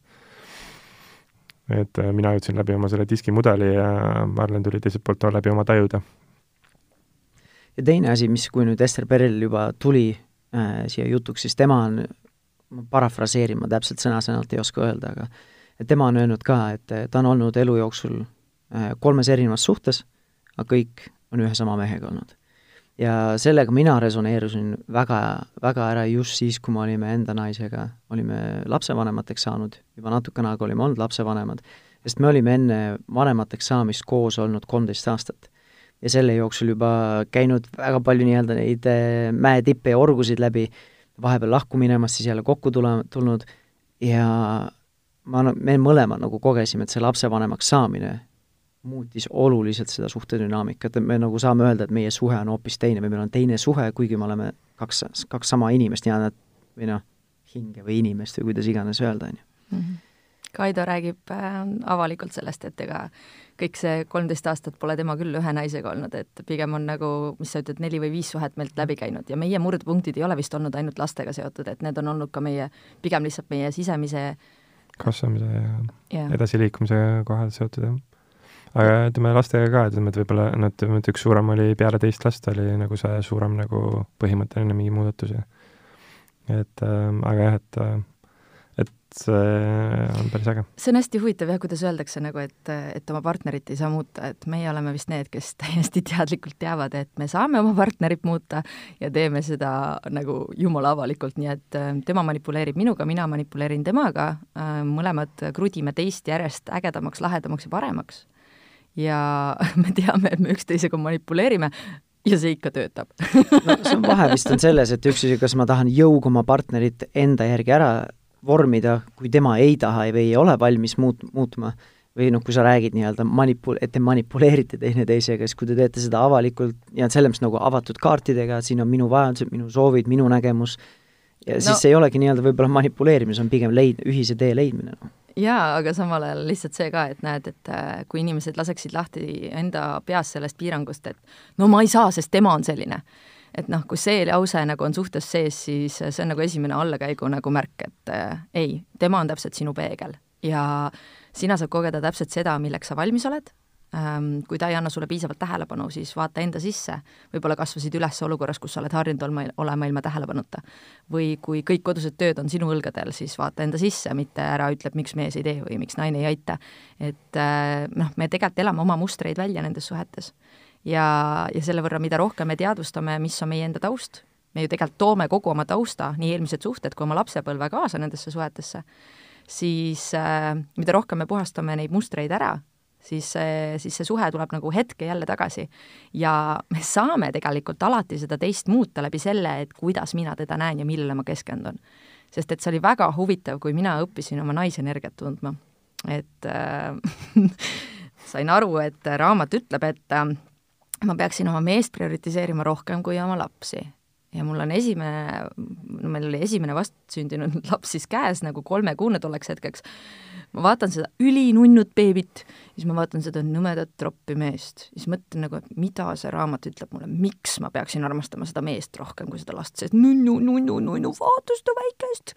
et mina jõudsin läbi oma selle diskimudeli ja Marlen tuli teiselt poolt läbi oma tajude ja teine asi, mis, kui nüüd Ester Perel juba tuli äh, siia jutuks, siis tema on, ma parafraseerin, ma täpselt sõna-sõnalt ei oska öelda, aga et tema on öelnud ka, et ta on olnud elu jooksul äh, kolmes erinevas suhtes, aga kõik on ühe sama mehega olnud. Ja sellega mina resoneerusin väga, väga ära just siis, kui me olime enda naisega, olime lapsevanemateks saanud, juba natukene aega olime olnud lapsevanemad, sest me olime enne vanemateks saamist koos olnud kolmteist aastat. Ja selle jooksul juba käinud väga palju nii-öelda neid äh, mäetippe ja orgusid läbi, vahepeal lahku minemas, siis jälle kokku tule, tulnud. Ja ma, me mõlemad nagu kogesime, et see lapsevanemaks saamine muutis oluliselt seda suhtedünaamikat, et me nagu saame öelda, et meie suhe on hoopis teine või meil on teine suhe, kuigi me oleme kaks, kaks sama inimest nii-öelda või noh, hinge või inimest või kuidas iganes öelda, on ju. Mhm. Kaido räägib äh, avalikult sellest, et ega kõik see kolmteist aastat pole tema küll ühe naisega olnud, et pigem on nagu, mis sa ütled, neli või viis suhet meilt läbi käinud ja meie murdepunktid ei ole vist olnud ainult lastega seotud, et need on olnud ka meie, pigem lihtsalt meie sisemise kasvamise ja, ja. edasiliikumise kohal seotud, jah. Aga ütleme lastega ka, ütleme, et võib-olla noh, ütleme, et üks suurem oli peale teist last oli nagu see suurem nagu põhimõtteline mingi muudatus ja et äh, aga jah, et äh, see on päris äge. see on hästi huvitav jah, kuidas öeldakse nagu, et, et oma partnerit ei saa muuta, et meie oleme vist need, kes täiesti teadlikult teavad, et me saame oma partnerit muuta ja teeme seda nagu jumala avalikult, nii et äh, tema manipuleerib minuga, mina manipuleerin temaga, äh, mõlemad krudime teist järjest ägedamaks, lahedamaks ja paremaks. Ja me teame, et me üksteisega manipuleerime, ja see ikka töötab no see on vahe vist on selles, et üks asi, kas ma tahan jõuga oma partnerit enda järgi ära vormida, kui tema ei taha või ei ole valmis muut-, muutma, või noh, kui sa räägid nii-öelda manipul-, et te manipuleerite teineteisega, siis kui te teete seda avalikult ja selles mõttes nagu avatud kaartidega, siin on minu vajadused, minu soovid, minu nägemus, ja no, siis ei olegi nii-öelda võib-olla manipuleerimine, see on pigem leid-, ühise tee leidmine, noh jaa, aga samal ajal lihtsalt see ka, et näed, et äh, kui inimesed laseksid lahti enda peas sellest piirangust, et no ma ei saa, sest tema on selline. Et noh, kui see lause nagu on suhtes sees, siis see on nagu esimene allakäigu nagu märk, et äh, ei, tema on täpselt sinu peegel. Ja sina saad kogeda täpselt seda, milleks sa valmis oled kui ta ei anna sulle piisavalt tähelepanu, siis vaata enda sisse, võib-olla kasvasid üles olukorras, kus sa oled harjunud olema, olema ilma tähelepanuta. või kui kõik kodused tööd on sinu õlgadel, siis vaata enda sisse, mitte ära ütle, et miks mees ei tee või miks naine ei aita. et äh, noh, me tegelikult elame oma mustreid välja nendes suhetes ja, ja selle võrra, mida rohkem me teadvustame, mis on meie enda taust, me ju tegelikult toome kogu oma tausta, nii eelmised suhted kui oma lapsepõlve kaasa nendesse suhetesse, siis äh, mida rohkem me puhastame neid mustreid ära, siis, siis see suhe tuleb nagu hetke jälle tagasi. ja me saame tegelikult alati seda teist muuta läbi selle, et kuidas mina teda näen ja millele ma keskendun. sest et see oli väga huvitav, kui mina õppisin oma naisenergiat tundma, et äh, sain aru, et raamat ütleb, et äh, ma peaksin oma meest prioritiseerima rohkem kui oma lapsi. Ja mul on esimene, no meil oli esimene vastsündinud laps siis käes nagu kolmekuune tolleks hetkeks, ma vaatan seda ülinunnut beebit, siis ma vaatan seda nõmedat troppi meest, siis mõtlen nagu, et mida see raamat ütleb mulle, miks ma peaksin armastama seda meest rohkem kui seda last, sest nunnu, nunnu, nunnu, vaata seda väikest.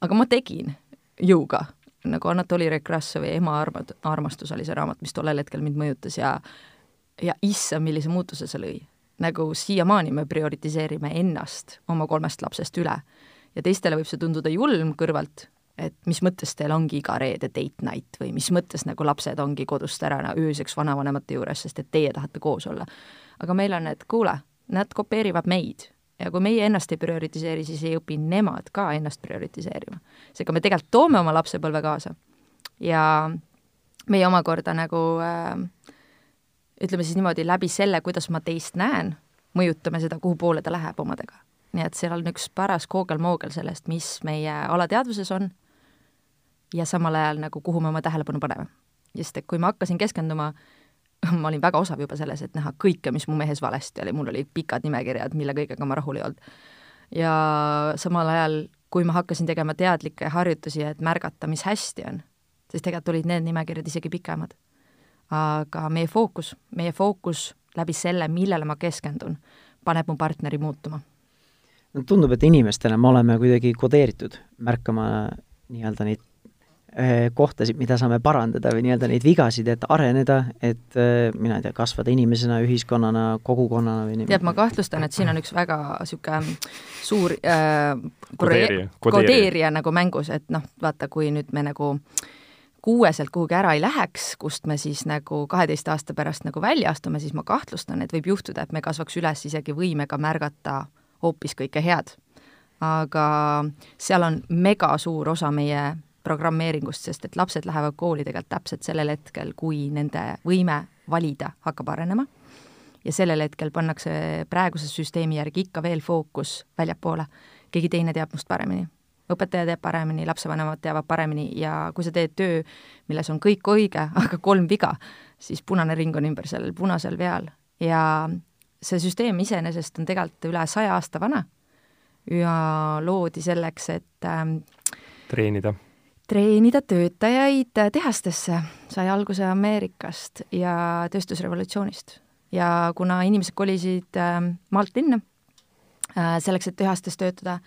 aga ma tegin jõuga, nagu Anatoli Rekrassovi Ema armad, armastus oli see raamat, mis tollel hetkel mind mõjutas ja ja issand, millise muutuse see lõi nagu siiamaani me prioritiseerime ennast oma kolmest lapsest üle. ja teistele võib see tunduda julm kõrvalt, et mis mõttes teil ongi iga reede date night või mis mõttes nagu lapsed ongi kodust ära ööseks vanavanemate juures, sest et teie tahate koos olla. aga meil on, et kuule, nad kopeerivad meid ja kui meie ennast ei prioritiseeri, siis ei õpi nemad ka ennast prioritiseerima. seega me tegelikult toome oma lapsepõlve kaasa ja meie omakorda nagu äh, ütleme siis niimoodi, läbi selle, kuidas ma teist näen, mõjutame seda, kuhu poole ta läheb omadega. nii et seal on üks paras koogel-moogel sellest, mis meie alateadvuses on ja samal ajal nagu, kuhu me oma tähelepanu paneme. sest et kui ma hakkasin keskenduma, ma olin väga osav juba selles, et näha kõike, mis mu mehes valesti oli, mul olid pikad nimekirjad, mille kõigega ma rahul ei olnud. ja samal ajal, kui ma hakkasin tegema teadlikke harjutusi, et märgata, mis hästi on, siis tegelikult olid need nimekirjad isegi pikemad aga meie fookus, meie fookus läbi selle, millele ma keskendun, paneb mu partneri muutuma. no tundub, et inimestena me oleme kuidagi kodeeritud märkama nii-öelda neid eh, kohtasid, mida saame parandada või nii-öelda neid vigasid, et areneda, et eh, mina ei tea, kasvada inimesena, ühiskonnana, kogukonnana või nii. tead, ma kahtlustan, et siin on üks väga niisugune suur äh, kodeerija, kodeerija. kodeerija nagu mängus, et noh, vaata, kui nüüd me nagu äh, kuueselt kuhugi ära ei läheks, kust me siis nagu kaheteist aasta pärast nagu välja astume, siis ma kahtlustan, et võib juhtuda, et me kasvaks üles isegi võimega märgata hoopis kõike head. aga seal on mega suur osa meie programmeeringust, sest et lapsed lähevad kooli tegelikult täpselt sellel hetkel, kui nende võime valida hakkab arenema ja sellel hetkel pannakse praeguse süsteemi järgi ikka veel fookus väljapoole. keegi teine teab must paremini õpetaja teab paremini, lapsevanemad teavad paremini ja kui sa teed töö, milles on kõik õige, aga kolm viga, siis punane ring on ümber sellel punasel veal. Ja see süsteem iseenesest on tegelikult üle saja aasta vana ja loodi selleks, et ähm, treenida. treenida töötajaid tehastesse, sai alguse Ameerikast ja tööstusrevolutsioonist. ja kuna inimesed kolisid äh, maalt linna äh, selleks, et tehastes töötada,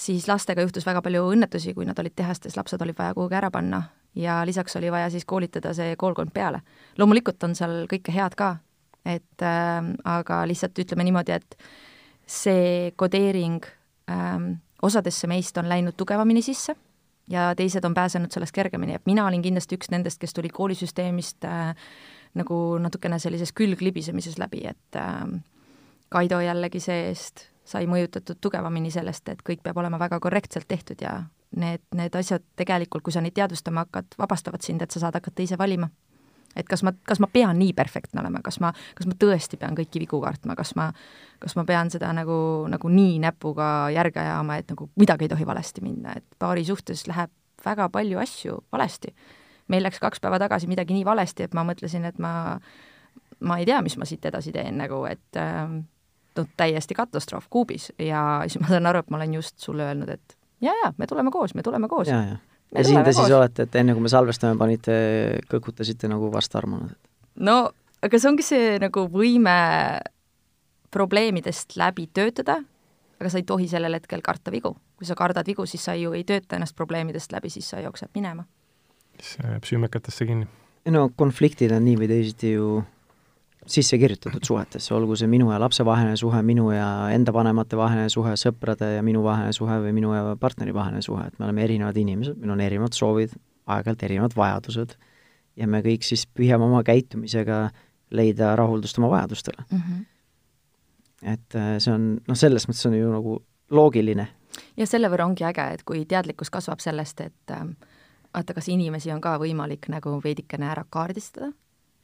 siis lastega juhtus väga palju õnnetusi, kui nad olid tehastes, lapsed oli vaja kuhugi ära panna ja lisaks oli vaja siis koolitada see koolkond peale. loomulikult on seal kõike head ka, et äh, aga lihtsalt ütleme niimoodi, et see kodeering äh, osadesse meist on läinud tugevamini sisse ja teised on pääsenud sellest kergemini, et mina olin kindlasti üks nendest, kes tuli koolisüsteemist äh, nagu natukene sellises külglibisemises läbi, et äh, Kaido jällegi see-eest sai mõjutatud tugevamini sellest, et kõik peab olema väga korrektselt tehtud ja need, need asjad tegelikult, kui sa neid teadvustama hakkad, vabastavad sind, et sa saad hakata ise valima. et kas ma, kas ma pean nii perfektne olema, kas ma, kas ma tõesti pean kõiki vigu kartma, kas ma, kas ma pean seda nagu, nagu nii näpuga järge ajama, et nagu midagi ei tohi valesti minna, et paari suhtes läheb väga palju asju valesti. meil läks kaks päeva tagasi midagi nii valesti, et ma mõtlesin, et ma, ma ei tea, mis ma siit edasi teen nagu, et äh, no täiesti katastroof kuubis ja siis ma saan aru, et ma olen just sulle öelnud, et jaa-jaa, me tuleme koos, me tuleme koos. ja, ja, ja siin te koos. siis olete, et enne kui me salvestame, panite, kõkutasite nagu vastuarmunud? no aga see ongi see nagu võime probleemidest läbi töötada, aga sa ei tohi sellel hetkel karta vigu. kui sa kardad vigu, siis sa ju ei tööta ennast probleemidest läbi, siis sa jooksed minema. siis jääb süümekatesse kinni. no konfliktid on nii või teisiti ju sisse kirjutatud suhetesse, olgu see minu ja lapse vaheline suhe, minu ja enda vanemate vaheline suhe, sõprade ja minu vaheline suhe või minu ja partneri vaheline suhe, et me oleme erinevad inimesed, meil on erinevad soovid, aeg-ajalt erinevad vajadused ja me kõik siis püüame oma käitumisega leida rahuldust oma vajadustele mm. -hmm. et äh, see on, noh, selles mõttes on ju nagu loogiline. ja selle võrra ongi äge, et kui teadlikkus kasvab sellest, et äh, vaata, kas inimesi on ka võimalik nagu veidikene ära kaardistada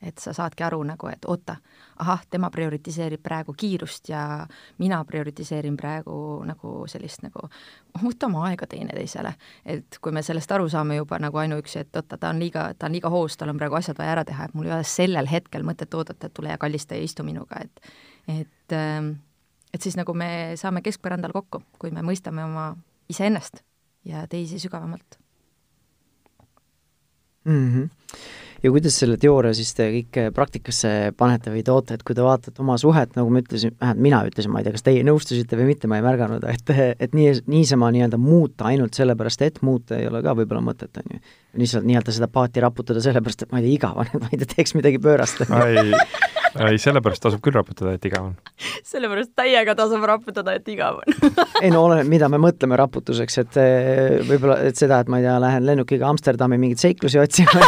et sa saadki aru nagu, et oota, ahah, tema prioritiseerib praegu kiirust ja mina prioritiseerin praegu nagu sellist nagu võtame aega teineteisele. et kui me sellest aru saame juba nagu ainuüksi, et oota, ta on liiga, ta on liiga hoos, tal on praegu asjad vaja ära teha, et mul ei ole sellel hetkel mõtet oodata, et tule ja kallista ja istu minuga, et et ähm, et siis nagu me saame keskpõrandal kokku, kui me mõistame oma iseennast ja teisi sügavamalt mm. -hmm. Ja kuidas selle teooria siis te kõik praktikasse panete või toote, et kui te vaatate oma suhet, nagu ma ütlesin, vähemalt mina ütlesin, ma ei tea, kas teie nõustusite või mitte, ma ei märganud, et, et nii, niisama nii-öelda muuta ainult sellepärast, et muuta ei ole ka võib-olla mõtet, on ju. lihtsalt nii-öelda seda paati raputada sellepärast, et ma ei tea, igav on, et ma ei tea, teeks midagi pöörast. ei, ei sellepärast tasub küll raputada, et igav on. sellepärast täiega tasub raputada, et igav on ei no oleneb, mida me mõtleme raputuseks, et eh, võib-olla, et seda, et ma ei tea, lähen lennukiga Amsterdami mingeid seiklusi otsima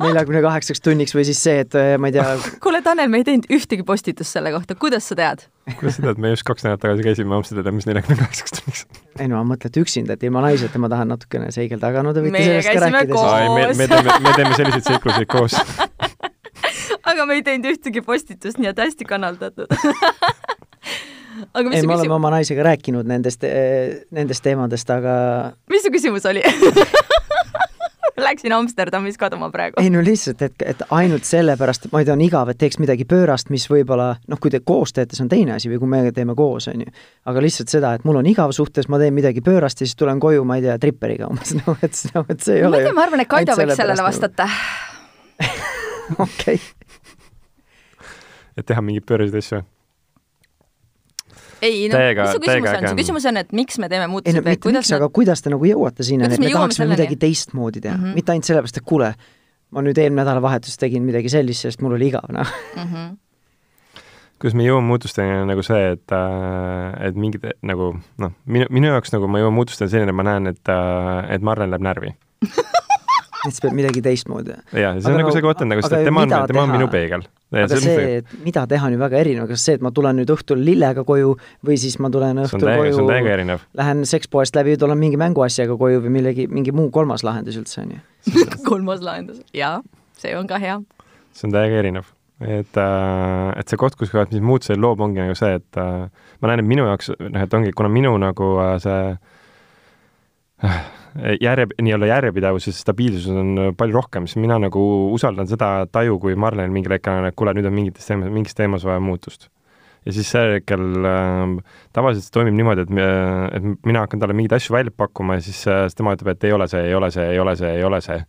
neljakümne kaheksaks tunniks või siis see, et eh, ma ei tea. kuule, Tanel, me ei teinud ühtegi postitust selle kohta, kuidas sa tead? kuidas sa tead, me just kaks nädalat tagasi käisime Amsterdamis neljakümne kaheksaks tunniks. ei no ma mõtlen, et üksinda, et ilma naiseta ma tahan natukene seigelda, aga no te võite Meie sellest ka rääkida. me, me teeme, me teeme selliseid seikluseid koos aga me ei teinud ühtegi postitust, nii et hästi kanaldatud aga mis ei, me oleme oma naisega rääkinud nendest, eh, nendest teemadest, aga mis su küsimus oli Läksin Amsterdamis kaduma praegu. ei no lihtsalt, et, et ainult sellepärast, ma ei tea, on igav, et teeks midagi pöörast, mis võib-olla noh, kui te koos teete, see on teine asi või kui me teeme koos, on ju. aga lihtsalt seda, et mul on igav suhtes, ma teen midagi pöörast ja siis tulen koju, ma ei tea, tripperiga umbes, noh et, noh et see ei ma ole ei tea, ma arvan, et Kaido võiks sellele vastata okei. et teha mingeid pööraseid asju ei no täiega, mis su küsimus on, su küsimus on, et miks me teeme muutusi ei no mitte miks, aga kuidas te nagu jõuate sinna, et me, me tahaksime selleni? midagi teistmoodi teha mm, -hmm. mitte ainult sellepärast, et kuule, ma nüüd eelmine nädalavahetus tegin midagi sellist, sest mul oli igav, noh mm -hmm. kuidas me jõuame muutusteni, on nagu see, et, äh, et mingid nagu noh, minu, minu jaoks nagu ma jõuan muutusteni selline, ma näen, et, äh, et Marlen läheb närvi et sa pead midagi teistmoodi. jaa, see on aga nagu see koht on nagu, sest tema on, tema on minu peegel. Aga see, see, et mida teha, on ju väga erinev, kas see, et ma tulen nüüd õhtul lillega koju või siis ma tulen õhtul täiega, koju, see lähen sekspoest läbi, tulen mingi mänguasjaga koju või millegi, mingi muu kolmas lahendus üldse, on ju. kolmas lahendus, jaa, see on ka hea. see on täiega erinev et, äh, et see koht, kus kohas mis muutused loob, ongi nagu see, et äh, ma näen, et minu jaoks, noh, et ongi, kuna minu nagu äh, see järje, nii-öelda järjepidevus ja stabiilsus on äh, palju rohkem, siis mina nagu usaldan seda taju, kui Marlen mingil hetkel on, et kuule, nüüd on mingites teemas, mingis teemas vaja muutust. ja siis sel hetkel äh, tavaliselt see toimib niimoodi, et, et mina hakkan talle mingeid asju välja pakkuma ja siis, äh, tema ütleb, et ei ole see, ei ole see, ei ole see, ei ole see.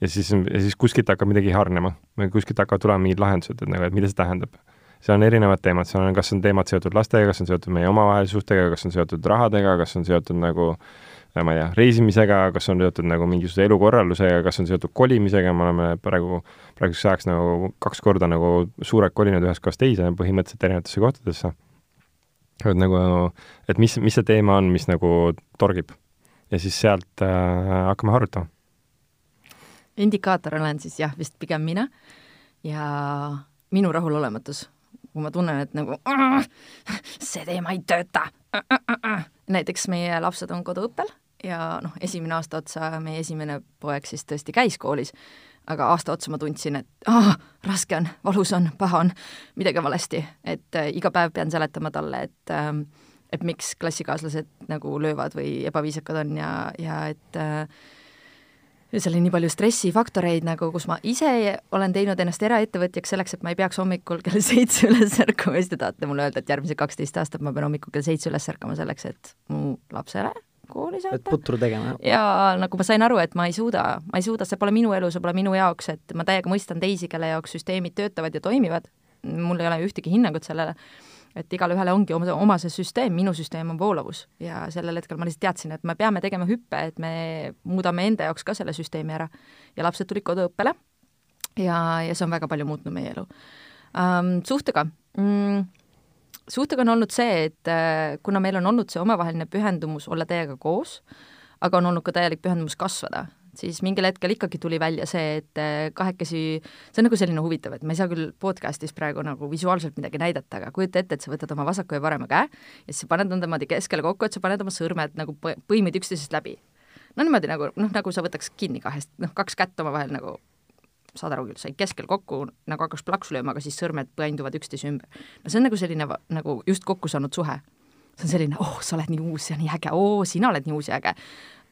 ja siis, ja siis kuskilt hakkab midagi hargnema või kuskilt hakkavad tulema mingid lahendused, et nagu, et mida see tähendab seal on erinevad teemad, seal on, kas on teemad seotud lastega, kas on seotud meie omavahelise suhtega, kas on seotud rahadega, kas on seotud nagu äh, ma ei tea, reisimisega, kas on seotud nagu mingisuguse elukorraldusega, kas on seotud kolimisega, me oleme praegu, praeguseks ajaks nagu kaks korda nagu suured kolinud ühest kohast teise, põhimõtteliselt erinevatesse kohtadesse. et nagu, et mis, mis see teema on, mis nagu torgib. ja siis sealt äh, hakkame harutama. indikaator olen siis jah, vist pigem mina ja minu rahulolematus kui ma tunnen, et nagu see teema ei tööta. näiteks meie lapsed on koduõppel ja noh, esimene aasta otsa meie esimene poeg siis tõesti käis koolis, aga aasta otsa ma tundsin, et ah, raske on, valus on, paha on, midagi on valesti, et äh, iga päev pean seletama talle, et äh, et miks klassikaaslased nagu löövad või ebaviisakad on ja, ja et äh, seal oli nii palju stressifaktoreid nagu, kus ma ise olen teinud ennast eraettevõtjaks selleks, et ma ei peaks hommikul kell seitse üles ärkama ja siis te tahate mulle öelda, et järgmised kaksteist aastat ma pean hommikul kell seitse üles ärkama selleks, et mu lapsele kooli saata. et putru tegema, jah? ja nagu ma sain aru, et ma ei suuda, ma ei suuda, see pole minu elu, see pole minu jaoks, et ma täiega mõistan teisi, kelle jaoks süsteemid töötavad ja toimivad, mul ei ole ühtegi hinnangut sellele et igalühele ongi oma, oma see süsteem, minu süsteem on voolavus ja sellel hetkel ma lihtsalt teadsin, et me peame tegema hüppe, et me muudame enda jaoks ka selle süsteemi ära. ja lapsed tulid koduõppele ja, ja see on väga palju muutnud meie elu um,. Suhtega mm,, suhtega on olnud see, et äh, kuna meil on olnud see omavaheline pühendumus olla teiega koos, aga on olnud ka täielik pühendumus kasvada siis mingil hetkel ikkagi tuli välja see, et äh, kahekesi, see on nagu selline huvitav, et ma ei saa küll podcast'is praegu nagu visuaalselt midagi näidata, aga kujuta ette, et sa võtad oma vasaku ja parema käe ja siis sa paned nad niimoodi keskele kokku, et sa paned oma sõrmed nagu põimid üksteisest läbi. no niimoodi nagu, noh, nagu sa võtaks kinni kahest, noh, kaks kätt omavahel nagu saad aru küll, said keskel kokku, nagu hakkaks plaksu lööma, aga siis sõrmed põenduvad üksteise ümber. no see on nagu selline nagu just kokku saanud suhe. see on selline, oh, sa oled nii uus ja nii äge, oo, sina oled nii uus ja äge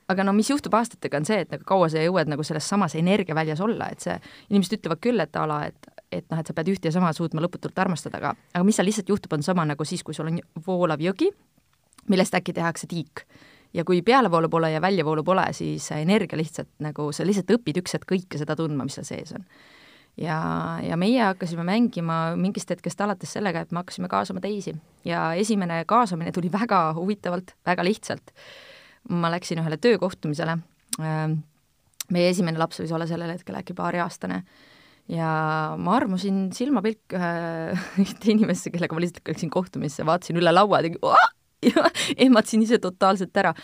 aga no mis juhtub aastatega, on see, et nagu kaua sa jõuad nagu selles samas energiaväljas olla, et see, inimesed ütlevad küll, et a la, et et noh, et sa pead ühte ja sama suutma lõputult armastada, aga, aga mis seal lihtsalt juhtub, on sama nagu siis, kui sul on voolav jõgi, millest äkki tehakse tiik ja kui pealevoolu pole ja väljavoolu pole, siis energia lihtsalt nagu, sa lihtsalt õpid üks hetk kõike seda tundma, mis seal sees on. ja, ja meie hakkasime mängima mingist hetkest alates sellega, et me hakkasime kaasama teisi ja esimene kaasamine tuli väga huvitavalt, väga lihtsalt. Ma läksin ühele töökohtumisele, ähm, meie esimene laps võis olla sellel hetkel äkki paariaastane ja ma armusin silmapilk ühe, ühte inimesse, kellega ma lihtsalt läksin kohtumisse, vaatasin üle laua ja tegin ja ehmatasin ise totaalselt ära.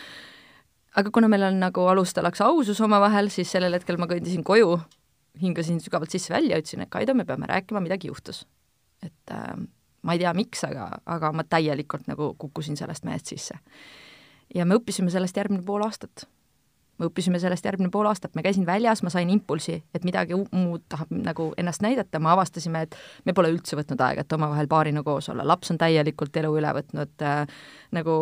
aga kuna meil on nagu alustalaks ausus omavahel, siis sellel hetkel ma kõndisin koju, hingasin sügavalt sisse-välja, ütlesin, et Kaido, me peame rääkima, midagi juhtus. et äh, ma ei tea, miks, aga, aga ma täielikult nagu kukkusin sellest mehest sisse. Ja me õppisime sellest järgmine pool aastat. Me õppisime sellest järgmine pool aastat, ma käisin väljas, ma sain impulsi, et midagi muud tahab nagu ennast näidata, me avastasime, et me pole üldse võtnud aega, et omavahel paarina koos olla, laps on täielikult elu üle võtnud äh,, nagu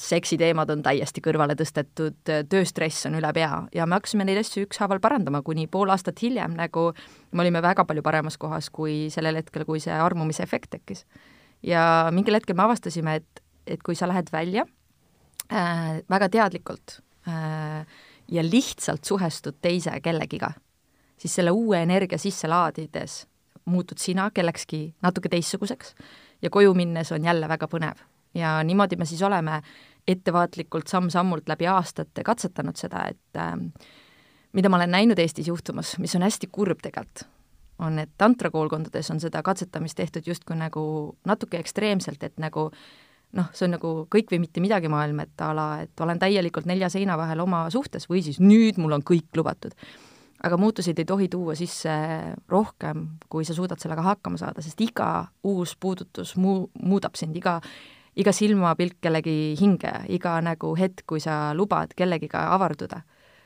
seksiteemad on täiesti kõrvale tõstetud, tööstress on üle pea. Ja me hakkasime neid asju ükshaaval parandama, kuni pool aastat hiljem nagu me olime väga palju paremas kohas kui sellel hetkel, kui see armumise efekt tekkis. ja mingil hetkel me avastasime, et, et kui sa lähed välja äh, väga teadlikult Äh, ja lihtsalt suhestud teise kellegiga, siis selle uue energia sisse laadides muutud sina kellekski natuke teistsuguseks ja koju minnes on jälle väga põnev. ja niimoodi me siis oleme ettevaatlikult samm-sammult läbi aastate katsetanud seda, et äh, mida ma olen näinud Eestis juhtumas, mis on hästi kurb tegelikult, on, et tantrakoolkondades on seda katsetamist tehtud justkui nagu natuke ekstreemselt, et nagu noh, see on nagu kõik või mitte midagi maailm, et a la, et olen täielikult nelja seina vahel oma suhtes või siis nüüd mul on kõik lubatud. aga muutuseid ei tohi tuua sisse rohkem, kui sa suudad sellega hakkama saada, sest iga uus puudutus muu-, muudab sind, iga iga silmapilk kellegi hinge, iga nagu hetk, kui sa lubad kellegiga avarduda,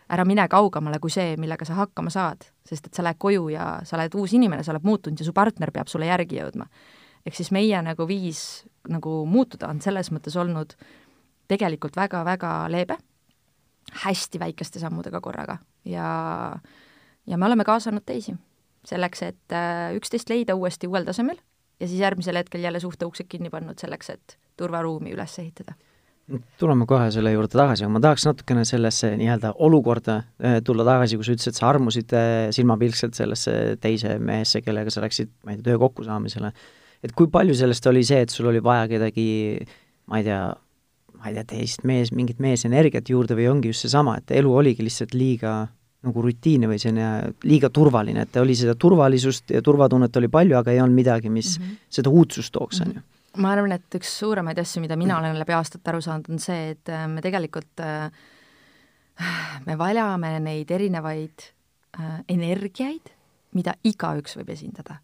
ära mine kaugemale kui see, millega sa hakkama saad, sest et sa lähed koju ja sa oled uus inimene, sa oled muutunud ja su partner peab sulle järgi jõudma ehk siis meie nagu viis nagu muutuda on selles mõttes olnud tegelikult väga-väga leebe, hästi väikeste sammudega korraga. Ja, ja me oleme kaasanud teisi selleks, et äh, üksteist leida uuesti uuel tasemel ja siis järgmisel hetkel jälle suhte uksed kinni pannud selleks, et turvaruumi üles ehitada. Tuleme kohe selle juurde tagasi, aga ma tahaks natukene sellesse nii-öelda olukorda äh, tulla tagasi, kui sa ütlesid, sa armusid äh, silmapilkselt sellesse teise mehesse, kellega sa läksid, ma ei tea, töö kokkusaamisele et kui palju sellest oli see, et sul oli vaja kedagi, ma ei tea, ma ei tea, teist mees, mingit meesenergiat juurde või ongi just seesama, et elu oligi lihtsalt liiga nagu rutiinne või selline liiga turvaline, et oli seda turvalisust ja turvatunnet oli palju, aga ei olnud midagi, mis mm -hmm. seda uudsust tooks, on ju. ma arvan, et üks suuremaid asju, mida mina olen läbi aastate aru saanud, on see, et äh, me tegelikult, äh, me vajame neid erinevaid äh, energiaid, mida igaüks võib esindada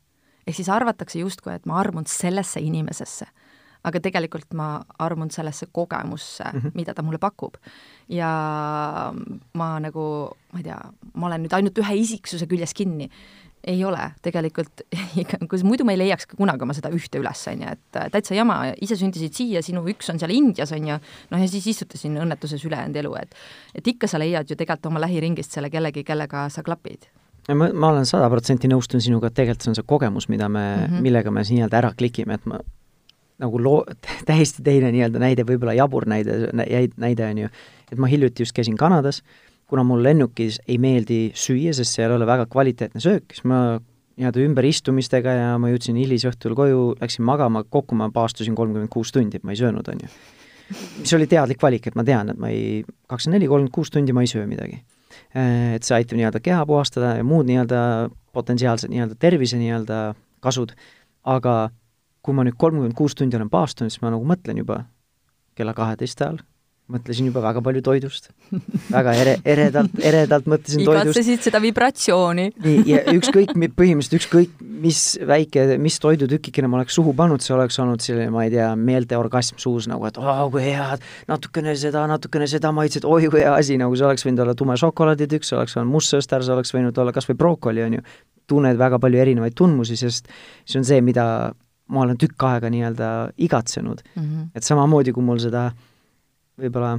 ehk siis arvatakse justkui, et ma armun sellesse inimesesse, aga tegelikult ma armun sellesse kogemusse mm, -hmm. mida ta mulle pakub. ja ma nagu, ma ei tea, ma olen nüüd ainult ühe isiksuse küljes kinni. Ei ole. Tegelikult, kus muidu ma ei leiaks ka kunagi oma seda ühte üles, on ju, et täitsa jama, ise sündisid siia, sinu üks on seal Indias, on ju, noh ja siis istud siin õnnetuses ülejäänud elu, et et ikka sa leiad ju tegelikult oma lähiringist selle kellegi, kellega sa klapid ma, ma olen sada protsenti nõustun sinuga, et tegelikult see on see kogemus, mida me mm, -hmm. millega me nii-öelda ära klikime, et ma nagu loo-, täiesti teine nii-öelda näide, võib-olla jabur näide, näide on ju, et ma hiljuti just käisin Kanadas, kuna mul lennukis ei meeldi süüa, sest seal ei ole väga kvaliteetne söök, siis ma nii-öelda ümberistumistega ja ma jõudsin hilisõhtul koju, läksin magama, kokku ma paastusin kolmkümmend kuus tundi, et ma ei söönud, on ju. mis oli teadlik valik, et ma tean, et ma ei, kakskümmend neli, kolmkümmend kuus tundi ma ei söö midagi et see aitab nii-öelda keha puhastada ja muud nii-öelda potentsiaalsed nii-öelda tervise nii-öelda kasud, aga kui ma nüüd kolmkümmend kuus tundi olen paastunud, siis ma nagu mõtlen juba kella kaheteist ajal, mõtlesin juba väga palju toidust. väga ere, eredalt, eredalt mõtlesin toidust. igatsesid seda vibratsiooni. nii, ja ükskõik, põhimõtteliselt ükskõik, mis väike, mis toidutükikene ma oleks suhu pannud, see oleks olnud selline, ma ei tea, meelteorgasm suus nagu, et oo, kui hea, natukene seda, natukene seda maitset, oi kui hea asi, nagu see oleks võinud olla tume šokolaaditükk, see oleks olnud mustsõster, see oleks võinud olla kas või brookoli, on ju. tunned väga palju erinevaid tundmusi, sest see on see, mida ma olen tükk aega nii-öelda igatsenud mm. -hmm. et samamoodi, kui mul seda võib-olla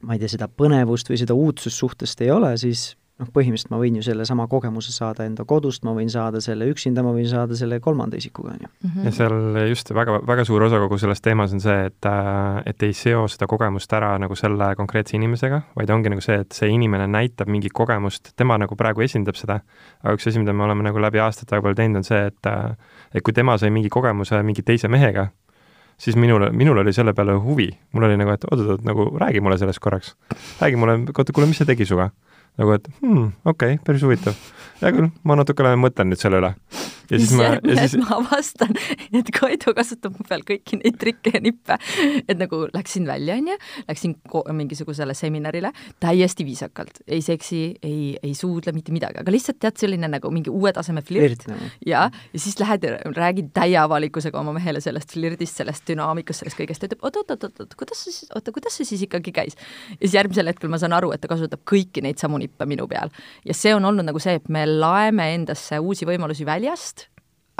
ma ei tea, seda põnevust või seda uudsust suhtest ei ole, siis noh, põhimõtteliselt ma võin ju sellesama kogemuse saada enda kodust, ma võin saada selle üksinda, ma võin saada selle kolmanda isikuga, on ju. Mhm. ja seal just väga, väga suur osa kogu selles teemas on see, et, äh, et ei seo seda kogemust ära nagu selle konkreetse inimesega, vaid ongi nagu see, et see inimene näitab mingit kogemust, tema nagu praegu esindab seda, aga üks asi, mida me oleme nagu läbi aastate väga palju teinud, on see, et äh, et kui tema sai mingi kogemuse mingi teise mehega, siis minul, minul oli selle peale huvi. mul oli nagu, et oot-oot, nagu räägi mulle sellest korraks. räägi mulle, oota, kuule, mis see tegi sinuga? Nagu et hmm, okei okay,, päris huvitav. hea küll, ma natukene mõtlen nüüd selle üle ja siis ma, ja siis ma avastan, et Kaido kasutab mu peal kõiki neid trikke ja nippe. et nagu läksin välja, onju, läksin mingisugusele seminarile täiesti viisakalt, ei seksi, ei, ei suudle mitte midagi, aga lihtsalt tead, selline nagu mingi uue taseme flirt. ja, ja siis lähed ja räägid täie avalikkusega oma mehele sellest flirdist, sellest dünaamikast, sellest kõigest, ta ütleb oot-oot-oot-oot, kuidas see siis, oota, kuidas see siis ikkagi käis? ja siis järgmisel hetkel ma saan aru, et ta kasutab kõiki neid samu nippe minu peal. ja see on olnud nagu see, et me laeme endasse uusi võimalusi väljast,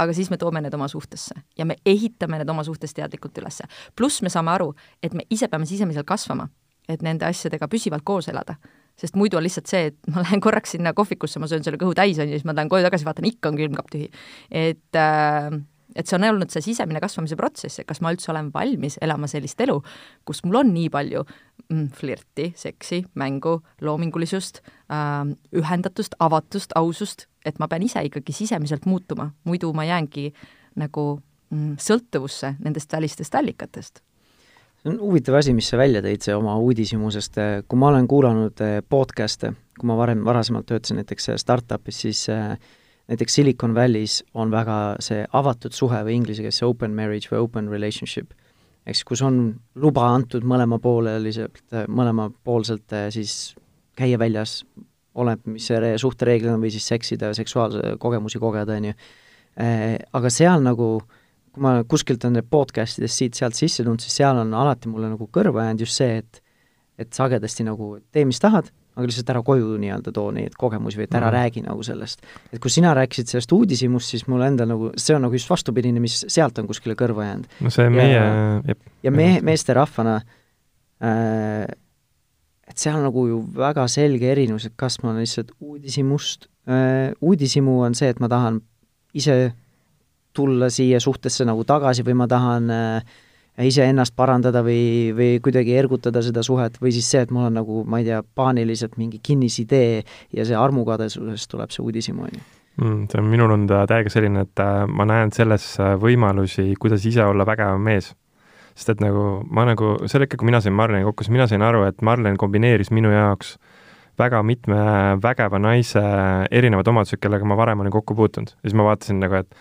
aga siis me toome need oma suhtesse ja me ehitame need oma suhtes teadlikult üles. pluss me saame aru, et me ise peame sisemiselt kasvama, et nende asjadega püsivalt koos elada. sest muidu on lihtsalt see, et ma lähen korraks sinna kohvikusse, ma söön selle kõhu täis, on ju, siis ma lähen koju tagasi, vaatan, ikka on külmkapp tühi. et äh, et see on olnud see sisemine kasvamise protsess, et kas ma üldse olen valmis elama sellist elu, kus mul on nii palju flirti, seksi, mängu, loomingulisust äh,, ühendatust, avatust, ausust, et ma pean ise ikkagi sisemiselt muutuma, muidu ma jäängi nagu mm, sõltuvusse nendest välistest allikatest. See on huvitav asi, mis sa välja tõid, see oma uudishimusest, kui ma olen kuulanud eh, podcast'e, kui ma varem, varasemalt töötasin näiteks eh, startup'is, siis äh, näiteks Silicon Valley's on väga see avatud suhe või inglise keeles see open marriage või open relationship, eks, kus on luba antud mõlemapooleliselt, mõlemapoolselt eh, siis käia väljas, oleneb, mis see suhtereeglid on, või siis seksida, seksuaalse kogemusi kogeda, on ju. Eh, aga seal nagu, kui ma kuskilt on need podcast idest siit-sealt sisse tulnud, siis seal on alati mulle nagu kõrva jäänud just see, et et sagedasti nagu tee, mis tahad, aga lihtsalt ära koju nii-öelda too neid kogemusi või et ära mm. räägi nagu sellest. et kui sina rääkisid sellest uudishimust, siis mul endal nagu, see on nagu just vastupidine, mis sealt on kuskile kõrva jäänud. no see meie ja, jep. ja mehe, meesterahvana äh, et seal on nagu ju väga selge erinevus, et kas ma olen lihtsalt uudishimust äh,, uudishimu on see, et ma tahan ise tulla siia suhtesse nagu tagasi või ma tahan äh, iseennast parandada või, või kuidagi ergutada seda suhet või siis see, et mul on nagu, ma ei tea, paaniliselt mingi kinnisidee ja see armukadesusest tuleb see uudishimu, on ju mm,. see on, minul on ta täiega selline, et äh, ma näen selles äh, võimalusi, kuidas ise olla vägevam mees. sest et nagu ma nagu, sel hetkel, kui mina sain Marleniga kokku, siis mina sain aru, et Marlen kombineeris minu jaoks väga mitme vägeva naise erinevad omadused, kellega ma varem olin kokku puutunud. ja siis ma vaatasin nagu, et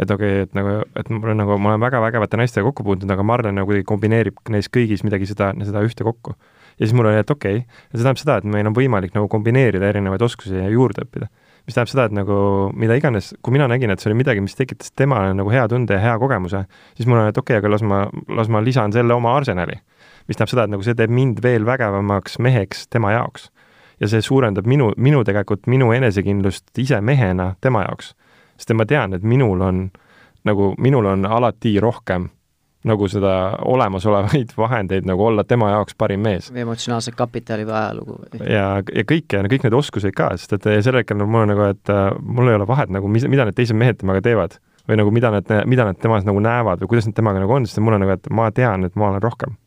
et okei okay,, et nagu, et mul on nagu, ma olen väga vägevate naistega kokku puutunud, aga Marlen nagu kuidagi kombineerib neis kõigis midagi seda, seda ühte kokku. ja siis mul oli, et okei okay., see tähendab seda, et meil on võimalik nagu kombineerida erinevaid oskusi ja juurde õppida. mis tähendab seda, et nagu mida iganes, kui mina nägin, et see oli midagi, mis tekitas temale nagu hea tunde ja hea kogemuse, siis mul on, et okei okay,, aga las ma, las ma lisan selle oma arsenali. mis tähendab seda, et nagu see teeb mind veel vägevamaks meheks tema jaoks. ja see suurendab minu, minu tegelikult, minu enesekindlust ise mehena tema jaoks sest ma tean, et minul on nagu, minul on alati rohkem nagu seda olemasolevaid vahendeid nagu olla tema jaoks parim mees. või emotsionaalset kapitali või ajalugu. ja, ja kõike, kõik need oskused ka, sest et sel hetkel no, mul on nagu, et uh, mul ei ole vahet nagu, mis, mida need teised mehed temaga teevad või nagu mida nad, mida nad temas nagu näevad või kuidas nad temaga nagu on, sest mul on nagu, et ma tean, et ma olen rohkem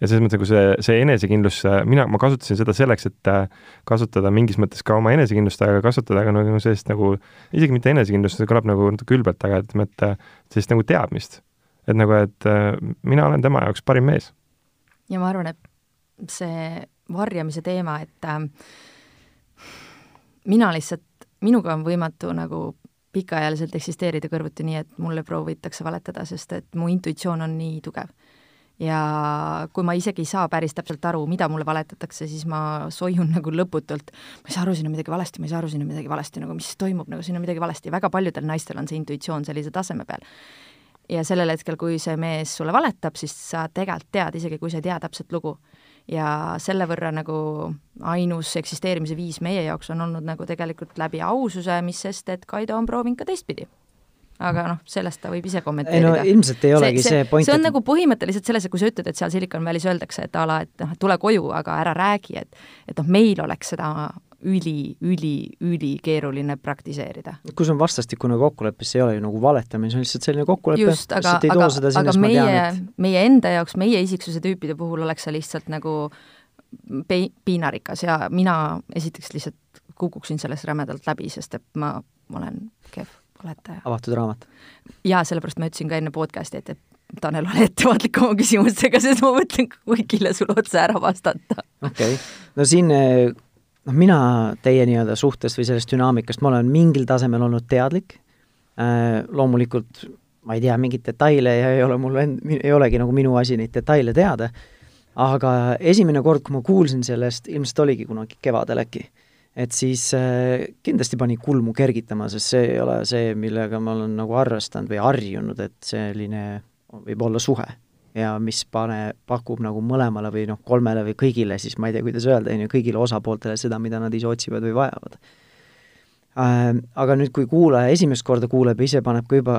ja selles mõttes nagu see, see enesekindlus, mina, ma kasutasin seda selleks, et äh, kasutada mingis mõttes ka oma enesekindlust, aga kasutada ka nagu sellist nagu, isegi mitte enesekindlust, see kõlab nagu natuke ülbelt, aga ütleme, et äh, sellist nagu teadmist. et nagu, et äh, mina olen tema jaoks parim mees. ja ma arvan, et see varjamise teema, et äh, mina lihtsalt, minuga on võimatu nagu pikaajaliselt eksisteerida kõrvuti nii, et mulle proovitakse valetada, sest et mu intuitsioon on nii tugev ja kui ma isegi ei saa päris täpselt aru, mida mulle valetatakse, siis ma soiun nagu lõputult. ma ei saa aru, siin on midagi valesti, ma ei saa aru, siin on midagi valesti, nagu mis toimub, nagu siin on midagi valesti, väga paljudel naistel on see intuitsioon sellise taseme peal. ja sellel hetkel, kui see mees sulle valetab, siis sa tegelikult tead, isegi kui sa ei tea täpset lugu. ja selle võrra nagu ainus eksisteerimise viis meie jaoks on olnud nagu tegelikult läbi aususe, mis sest, et Kaido on proovinud ka teistpidi aga noh, sellest ta võib ise kommenteerida. ei no ilmselt ei olegi see, see, see point, see on et... nagu põhimõtteliselt selles, et kui sa ütled, et seal Silicon Valley's öeldakse, et a la, et noh, tule koju, aga ära räägi, et et noh, meil oleks seda üli, üli, ülikeeruline praktiseerida. kui see on vastastikune kokkulepe, siis ei ole ju nagu valetamine, see on lihtsalt selline kokkulepe. just, aga, aga, aga meie, et... meie enda jaoks, meie isiksuse tüüpide puhul oleks see lihtsalt nagu pei-, piinarikas ja mina esiteks lihtsalt kukuksin sellest rämedalt läbi, sest et ma, ma olen kehv valetaja. avatud raamat? jaa, sellepärast ma ütlesin ka enne podcast'i, et, et Tanel, ole ettevaatlik oma küsimustega, sest ma mõtlen kõigile sulle otse ära vastata. okei okay., no siin noh, mina teie nii-öelda suhtest või sellest dünaamikast, ma olen mingil tasemel olnud teadlik äh,, loomulikult ma ei tea mingeid detaile ja ei ole mul end-, ei olegi nagu minu asi neid detaile teada, aga esimene kord, kui ma kuulsin sellest, ilmselt oligi kunagi kevadel äkki, et siis äh, kindlasti pani kulmu kergitama, sest see ei ole see, millega ma olen nagu arvestanud või harjunud, et selline võib olla suhe ja mis pane, pakub nagu mõlemale või noh, kolmele või kõigile siis, ma ei tea, kuidas öelda, on ju, kõigile osapooltele seda, mida nad ise otsivad või vajavad äh,. Aga nüüd, kui kuulaja esimest korda kuuleb ja ise paneb ka juba,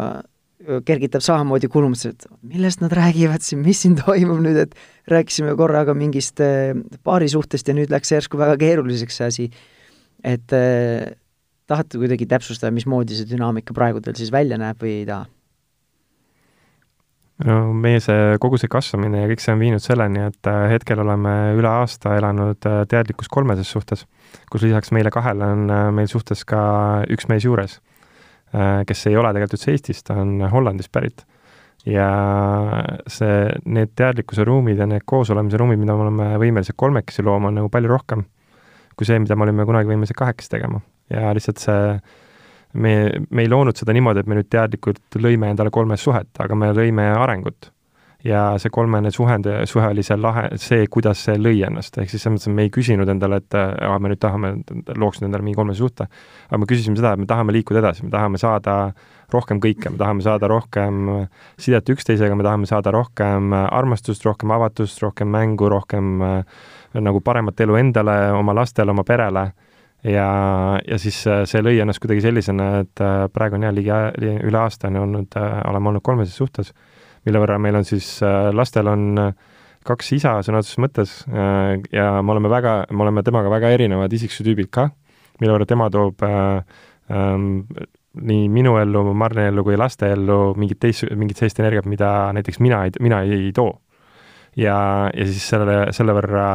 kergitab samamoodi kulmusse, et millest nad räägivad siin, mis siin toimub nüüd, et rääkisime korraga mingist äh, paarisuhtest ja nüüd läks järsku väga keeruliseks see asi, et äh, tahate kuidagi täpsustada, mismoodi see dünaamika praegu teil siis välja näeb või ei taha? no meie see, kogu see kasvamine ja kõik see on viinud selleni, et äh, hetkel oleme üle aasta elanud äh, teadlikus kolmeses suhtes, kus lisaks meile kahele on meil suhtes ka üks mees juures, kes ei ole tegelikult üldse Eestist, ta on Hollandist pärit. ja see, need teadlikkuse ruumid ja need koosolemise ruumid, mida me oleme võimelised kolmekesi looma, on nagu palju rohkem kui see, mida me olime kunagi võimelised kahekesi tegema. ja lihtsalt see me, me ei loonud seda niimoodi, et me nüüd teadlikult lõime endale kolmes suhet, aga me lõime arengut. ja see kolmene suhend, suhe oli see lahe, see, kuidas see lõi ennast, ehk siis selles mõttes, et me ei küsinud endale, et aa, me nüüd tahame, looks endale mingi kolmese suhte, aga me küsisime seda, et me tahame liikuda edasi, me tahame saada rohkem kõike, me tahame saada rohkem sidet üksteisega, me tahame saada rohkem armastust, rohkem avatust, rohkem mängu, rohkem nagu paremat elu endale, oma lastele, oma perele ja, ja siis äh, see lõi ennast kuidagi sellisena, et äh, praegu on jah, ligi, üle aastani olnud, äh, oleme olnud kolmeses suhtes, mille võrra meil on siis, lastel on kaks isa sõna otseses mõttes ja me oleme väga, me oleme temaga väga erinevad isiksuse tüübid ka, mille võrra tema toob ähm, nii minu ellu, Marni ellu kui laste ellu mingit teist, mingit sellist energiat, mida näiteks mina ei, mina ei, ei too. ja, ja siis selle, selle võrra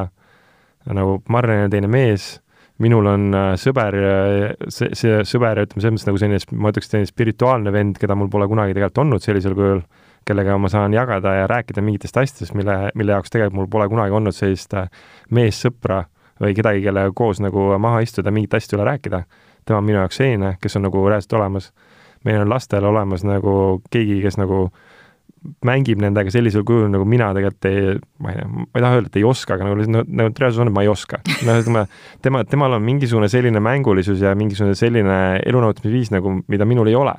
nagu Marni on teine mees minul on äh, sõber, äh, see, see sõber, ütleme selles mõttes nagu selline, ma ütleks, selline spirituaalne vend, keda mul pole kunagi tegelikult olnud sellisel kujul, kellega ma saan jagada ja rääkida mingitest asjadest, mille, mille jaoks tegelikult mul pole kunagi olnud sellist äh, meessõpra või kedagi, kellega koos nagu maha istuda, mingit asja üle rääkida. tema on minu jaoks selline, kes on nagu reaalselt olemas. meil on lastel olemas nagu keegi, kes nagu äh, mängib nendega sellisel kujul, nagu mina tegelikult ei, ma ei tea, ma ei taha öelda, et ei oska, aga nagu lihtsalt nagu reaalsus on, et ma ei oska. noh, ütleme, tema, temal on mingisugune selline mängulisus ja mingisugune selline elunautimisviis nagu, mida minul ei ole.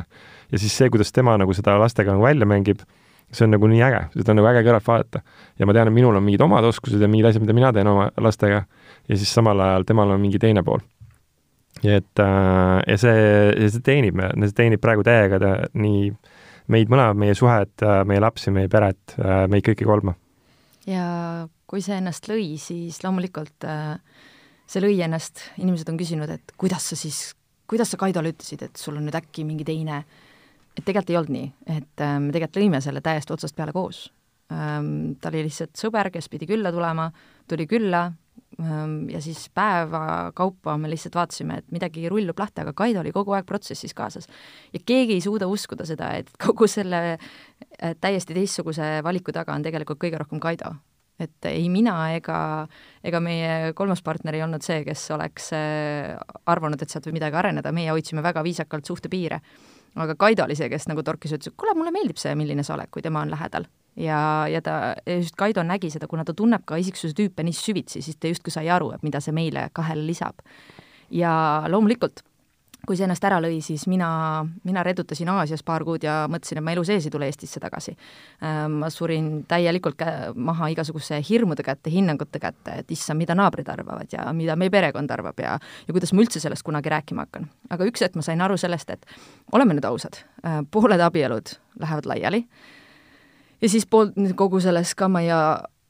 ja siis see, kuidas tema nagu seda lastega nagu välja mängib, see on nagu nii äge, seda on nagu äge kõrvalt vaadata. ja ma tean, et minul on mingid omad oskused ja mingid asjad, mida mina teen oma lastega ja siis samal ajal temal on mingi teine pool ja et äh, ja see, see teenib, see teenib praegu täiega nii äh, meid mõlemad, meie suhet, äh, meie lapsi, meie peret, äh, meid kõiki kolme. ja kui see ennast lõi, siis loomulikult äh, see lõi ennast, inimesed on küsinud, et kuidas sa siis, kuidas sa Kaidole ütlesid, et sul on nüüd äkki mingi teine, et tegelikult ei olnud nii, et me tegelikult lõime selle täiesti otsast peale koos. Ähm, ta oli lihtsalt sõber, kes pidi külla tulema, tuli külla, ja siis päeva kaupa me lihtsalt vaatasime, et midagi rullub lahti, aga Kaido oli kogu aeg protsessis kaasas. ja keegi ei suuda uskuda seda, et kogu selle äh, täiesti teistsuguse valiku taga on tegelikult kõige rohkem Kaido. et ei mina ega, ega meie kolmas partner ei olnud see, kes oleks äh, arvanud, et sealt võib midagi areneda, meie hoidsime väga viisakalt suhte piire. aga Kaido oli see, kes nagu torkis, ütles, et kuule, mulle meeldib see, milline sa oled, kui tema on lähedal ja, ja ta, just Kaido nägi seda, kuna ta tunneb ka isiksuse tüüpe nii süvitsi, siis ta justkui sai aru, et mida see meile kahele lisab. ja loomulikult, kui see ennast ära lõi, siis mina, mina redutasin Aasias paar kuud ja mõtlesin, et ma elu sees ei tule Eestisse tagasi. Ehm, ma surin täielikult maha igasuguse hirmude kätte, hinnangute kätte, et issand, mida naabrid arvavad ja mida meie perekond arvab ja ja kuidas ma üldse sellest kunagi rääkima hakkan. aga üks hetk ma sain aru sellest, et oleme nüüd ausad, ehm, pooled abielud lähevad laiali ja siis pool, kogu selles kama ja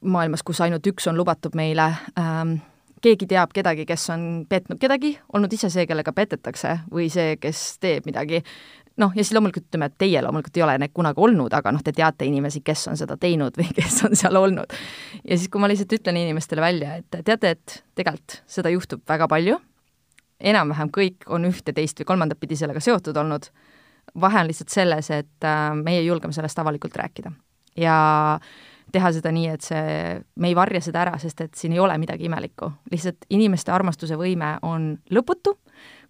maailmas, kus ainult üks on lubatud meile ähm,, keegi teab kedagi, kes on petnud kedagi, olnud ise see, kellega petetakse või see, kes teeb midagi, noh, ja siis loomulikult ütleme, et teie loomulikult ei ole need kunagi olnud, aga noh, te teate inimesi, kes on seda teinud või kes on seal olnud. ja siis, kui ma lihtsalt ütlen inimestele välja, et teate, et tegelikult seda juhtub väga palju, enam-vähem kõik on ühte, teist või kolmandat pidi sellega seotud olnud, vahe on lihtsalt selles, et äh, meie julgeme sellest avalikult rääkida. Ja teha seda nii, et see, me ei varja seda ära, sest et siin ei ole midagi imelikku. lihtsalt inimeste armastuse võime on lõputu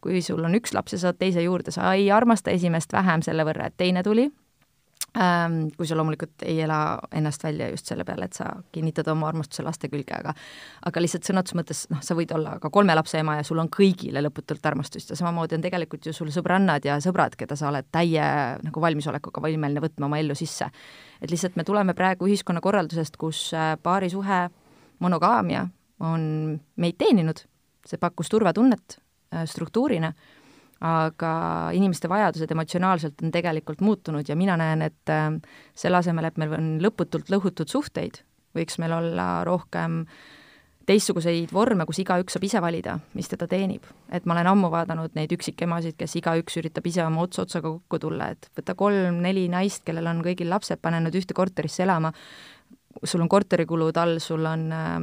kui sul on üks laps ja saad teise juurde, sa ei armasta esimest vähem selle võrra, et teine tuli, kui sa loomulikult ei ela ennast välja just selle peale, et sa kinnitad oma armastuse laste külge, aga aga lihtsalt sõna otseses mõttes, noh, sa võid olla ka kolme lapse ema ja sul on kõigile lõputult armastust ja samamoodi on tegelikult ju sul sõbrannad ja sõbrad, keda sa oled täie nagu valmisolekuga võimeline võtma oma ellu sisse. et lihtsalt me tuleme praegu ühiskonnakorraldusest, kus äh, paarisuhe, monogaamia on meid teeninud, see pakkus turvatunnet, Äh, struktuurina, aga inimeste vajadused emotsionaalselt on tegelikult muutunud ja mina näen, et äh, selle asemel, et meil on lõputult lõhutud suhteid, võiks meil olla rohkem teistsuguseid vorme, kus igaüks saab ise valida, mis teda teenib. et ma olen ammu vaadanud neid üksikemasid, kes igaüks üritab ise oma ots otsaga kokku tulla, et võta kolm-neli naist, kellel on kõigil lapsed, pane nad ühte korterisse elama, sul on korterikulud all, sul on äh,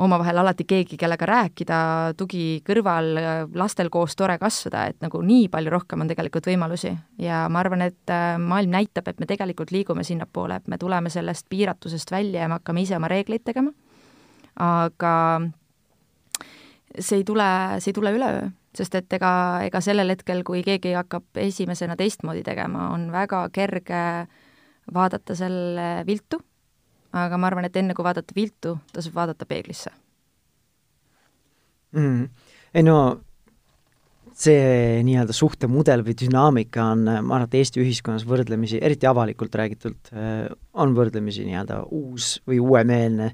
omavahel alati keegi, kellega rääkida, tugi kõrval, lastel koos tore kasvada, et nagu nii palju rohkem on tegelikult võimalusi. Ja ma arvan, et äh, maailm näitab, et me tegelikult liigume sinnapoole, et me tuleme sellest piiratusest välja ja me hakkame ise oma reegleid tegema, aga see ei tule, see ei tule üleöö, sest et ega, ega sellel hetkel, kui keegi hakkab esimesena teistmoodi tegema, on väga kerge vaadata selle viltu aga ma arvan, et enne kui vaadata viltu, tasub vaadata peeglisse. Mm.. ei no see nii-öelda suhtemudel või dünaamika on, ma arvan, et Eesti ühiskonnas võrdlemisi, eriti avalikult räägitult, on võrdlemisi nii-öelda uus või uuemeelne.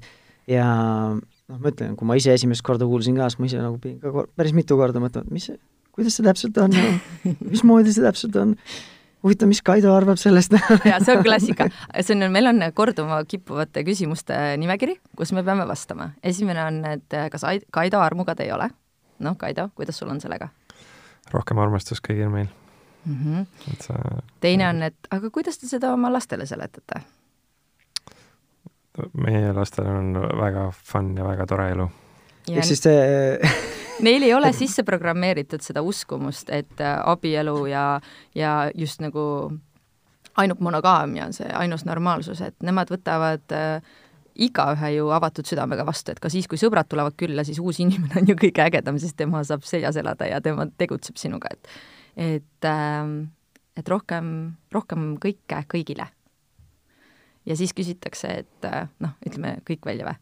Ja noh, ma ütlen, kui ma ise esimest korda kuulsin ka, siis ma ise nagu pidin ka päris mitu korda mõtlema, et mis, kuidas see täpselt on ja mismoodi see täpselt on huvitav, mis Kaido arvab sellest jaa, see on klassika. see on, meil on korduma kippuvate küsimuste nimekiri, kus me peame vastama. esimene on, et kas Kaido armukad ei ole? noh, Kaido, kuidas sul on sellega? rohkem armastust kõigil meil mm. -hmm. et sa teine on, et aga kuidas te seda oma lastele seletate? meie lastel on väga fun ja väga tore elu. Ehk siis see Neil ei ole sisse programmeeritud seda uskumust, et äh, abielu ja, ja just nagu ainult monogaamia on see ainus normaalsus, et nemad võtavad äh, igaühe ju avatud südamega vastu, et ka siis, kui sõbrad tulevad külla, siis uus inimene on ju kõige ägedam, sest tema saab seljas elada ja tema tegutseb sinuga, et et äh, et rohkem, rohkem kõike kõigile. ja siis küsitakse, et äh, noh, ütleme kõik välja või,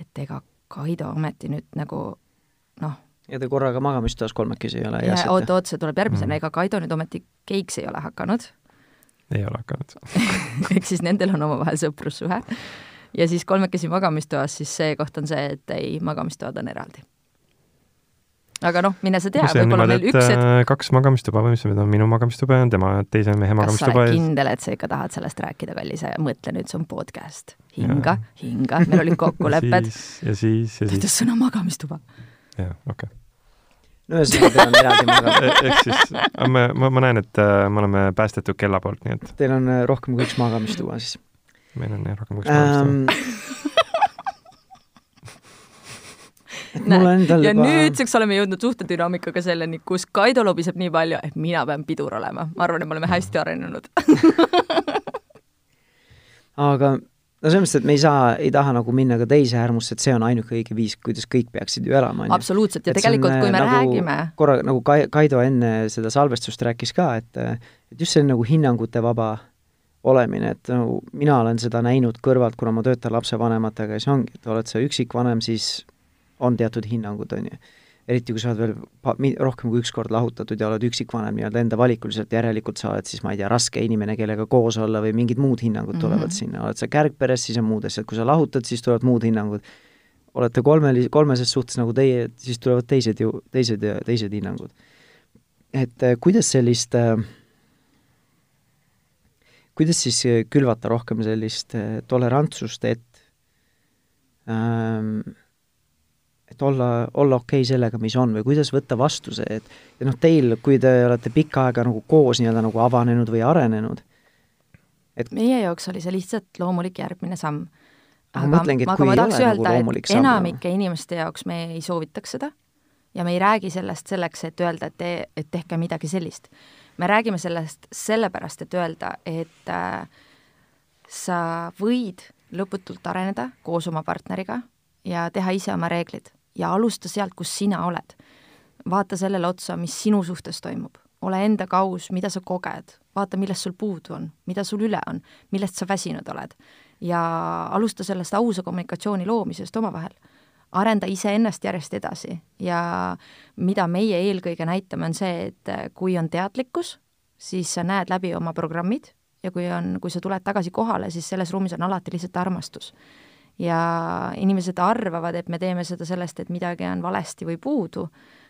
et ega Kaido ometi nüüd nagu noh. ja te korraga magamistoas kolmekesi ei ole? oot-oot, see tuleb järgmisena mm., ega Kaido nüüd ometi keiks ei ole hakanud? ei ole hakanud ehk siis nendel on omavahel sõprussuhe. ja siis kolmekesi magamistoas, siis see koht on see, et ei, magamistoad on eraldi aga noh, mine sa tea, võib-olla meil üks hetk äh, kaks magamistuba või mis on minu magamistuba ja tema teise mehe magamistuba. kas sa oled kindel, et sa ikka tahad sellest rääkida, kallis, mõtle nüüd, see on podcast. hinga, hinga, meil olid kokkulepped. ja siis, ja siis. ta ütles sõna magamistuba jah, okei okay. no ühesõnaga, teil on eraldi magama e-, ehk siis, ma, ma, ma näen, et äh, me oleme päästetud kella poolt, nii et Teil on äh, rohkem kui üks magamistuba siis? meil on jah, rohkem kui üks magamistuba Näe, ja nüüdseks oleme jõudnud suhtedünaamikaga selleni, kus Kaido lobiseb nii palju, et mina pean pidur olema. ma arvan, et me oleme hästi arenenud. Aga no selles mõttes, et me ei saa, ei taha nagu minna ka teise äärmusse, et see on ainuke õige viis, kuidas kõik peaksid ju elama, on absoluutselt, ja et tegelikult, kui me nagu, räägime korra, nagu Kai-, Kaido enne seda salvestust rääkis ka, et et just see nagu hinnangute vaba olemine, et nagu mina olen seda näinud kõrvalt, kuna ma töötan lapsevanematega ja siis ongi, et oled sa üksikvanem, siis on teatud hinnangud, on ju eriti kui sa oled veel rohkem kui üks kord lahutatud ja oled üksikvanem nii-öelda enda valikuliselt, järelikult sa oled siis, ma ei tea, raske inimene, kellega koos olla või mingid muud hinnangud tulevad mm -hmm. sinna, oled sa kärgperes, siis on muud asjad, kui sa lahutad, siis tulevad muud hinnangud. olete kolmeli-, kolmeses suhtes nagu teie, siis tulevad teised ju, teised ja teised hinnangud. et äh, kuidas sellist äh, kuidas siis äh, külvata rohkem sellist tolerantsust, et ähm, et olla, olla okei okay sellega, mis on või kuidas võtta vastu see, et ja noh, teil, kui te olete pikka aega nagu koos nii-öelda nagu avanenud või arenenud, et meie jaoks oli see lihtsalt loomulik järgmine samm. aga ma mõtlengi, et kui ei ole nagu loomulik samm. enamike inimeste jaoks me ei soovitaks seda ja me ei räägi sellest selleks, et öelda, et te, et tehke midagi sellist. me räägime sellest sellepärast, et öelda, et äh, sa võid lõputult areneda koos oma partneriga ja teha ise oma reeglid ja alusta sealt, kus sina oled. vaata sellele otsa, mis sinu suhtes toimub, ole endaga aus, mida sa koged, vaata, millest sul puudu on, mida sul üle on, millest sa väsinud oled. ja alusta sellest ausa kommunikatsiooni loomisest omavahel. arenda iseennast järjest edasi ja mida meie eelkõige näitame, on see, et kui on teadlikkus, siis sa näed läbi oma programmid ja kui on, kui sa tuled tagasi kohale, siis selles ruumis on alati lihtsalt armastus ja inimesed arvavad, et me teeme seda sellest, et midagi on valesti või puudu,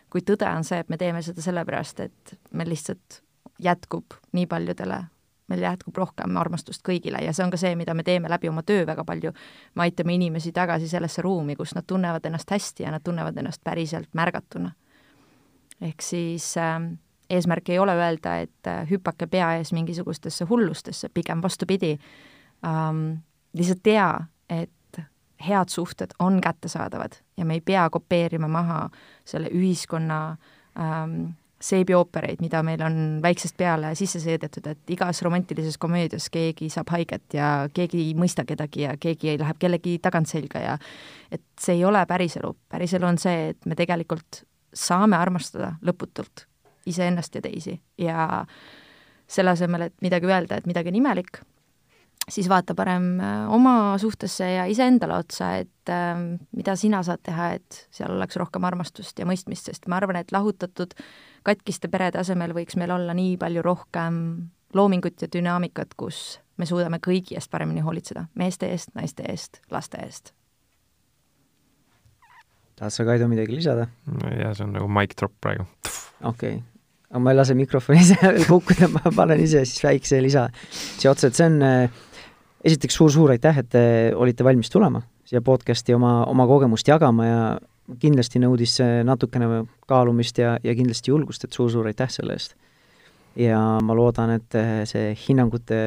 kuid tõde on see, et me teeme seda sellepärast, et meil lihtsalt jätkub nii paljudele, meil jätkub rohkem armastust kõigile ja see on ka see, mida me teeme läbi oma töö väga palju. me aitame inimesi tagasi sellesse ruumi, kus nad tunnevad ennast hästi ja nad tunnevad ennast päriselt märgatuna. ehk siis äh, eesmärk ei ole öelda, et äh, hüpake pea ees mingisugustesse hullustesse, pigem vastupidi ähm,, lihtsalt tea, et head suhted on kättesaadavad ja me ei pea kopeerima maha selle ühiskonna ähm, seebioopereid, mida meil on väiksest peale sisse seedetud, et igas romantilises komöödias keegi saab haiget ja keegi ei mõista kedagi ja keegi läheb kellegi tagant selga ja et see ei ole päriselu. päriselu on see, et me tegelikult saame armastada lõputult iseennast ja teisi ja selle asemel, et midagi öelda, et midagi on imelik, siis vaata parem äh, oma suhtesse ja iseendale otsa, et äh, mida sina saad teha, et seal oleks rohkem armastust ja mõistmist, sest ma arvan, et lahutatud katkiste perede asemel võiks meil olla nii palju rohkem loomingut ja dünaamikat, kus me suudame kõigi eest paremini hoolitseda, meeste eest, naiste eest, laste eest. tahad sa, Kaido, midagi lisada? jaa, see on nagu mic drop praegu. okei okay aga ma ei lase mikrofoni kukkuda, ma panen ise siis väikse lisa siia otsa, et see on äh, esiteks suur-suur aitäh, et te olite valmis tulema siia podcasti oma, oma kogemust jagama ja kindlasti nõudis see natukene kaalumist ja, ja kindlasti julgust, et suur-suur aitäh selle eest. ja ma loodan, et see hinnangute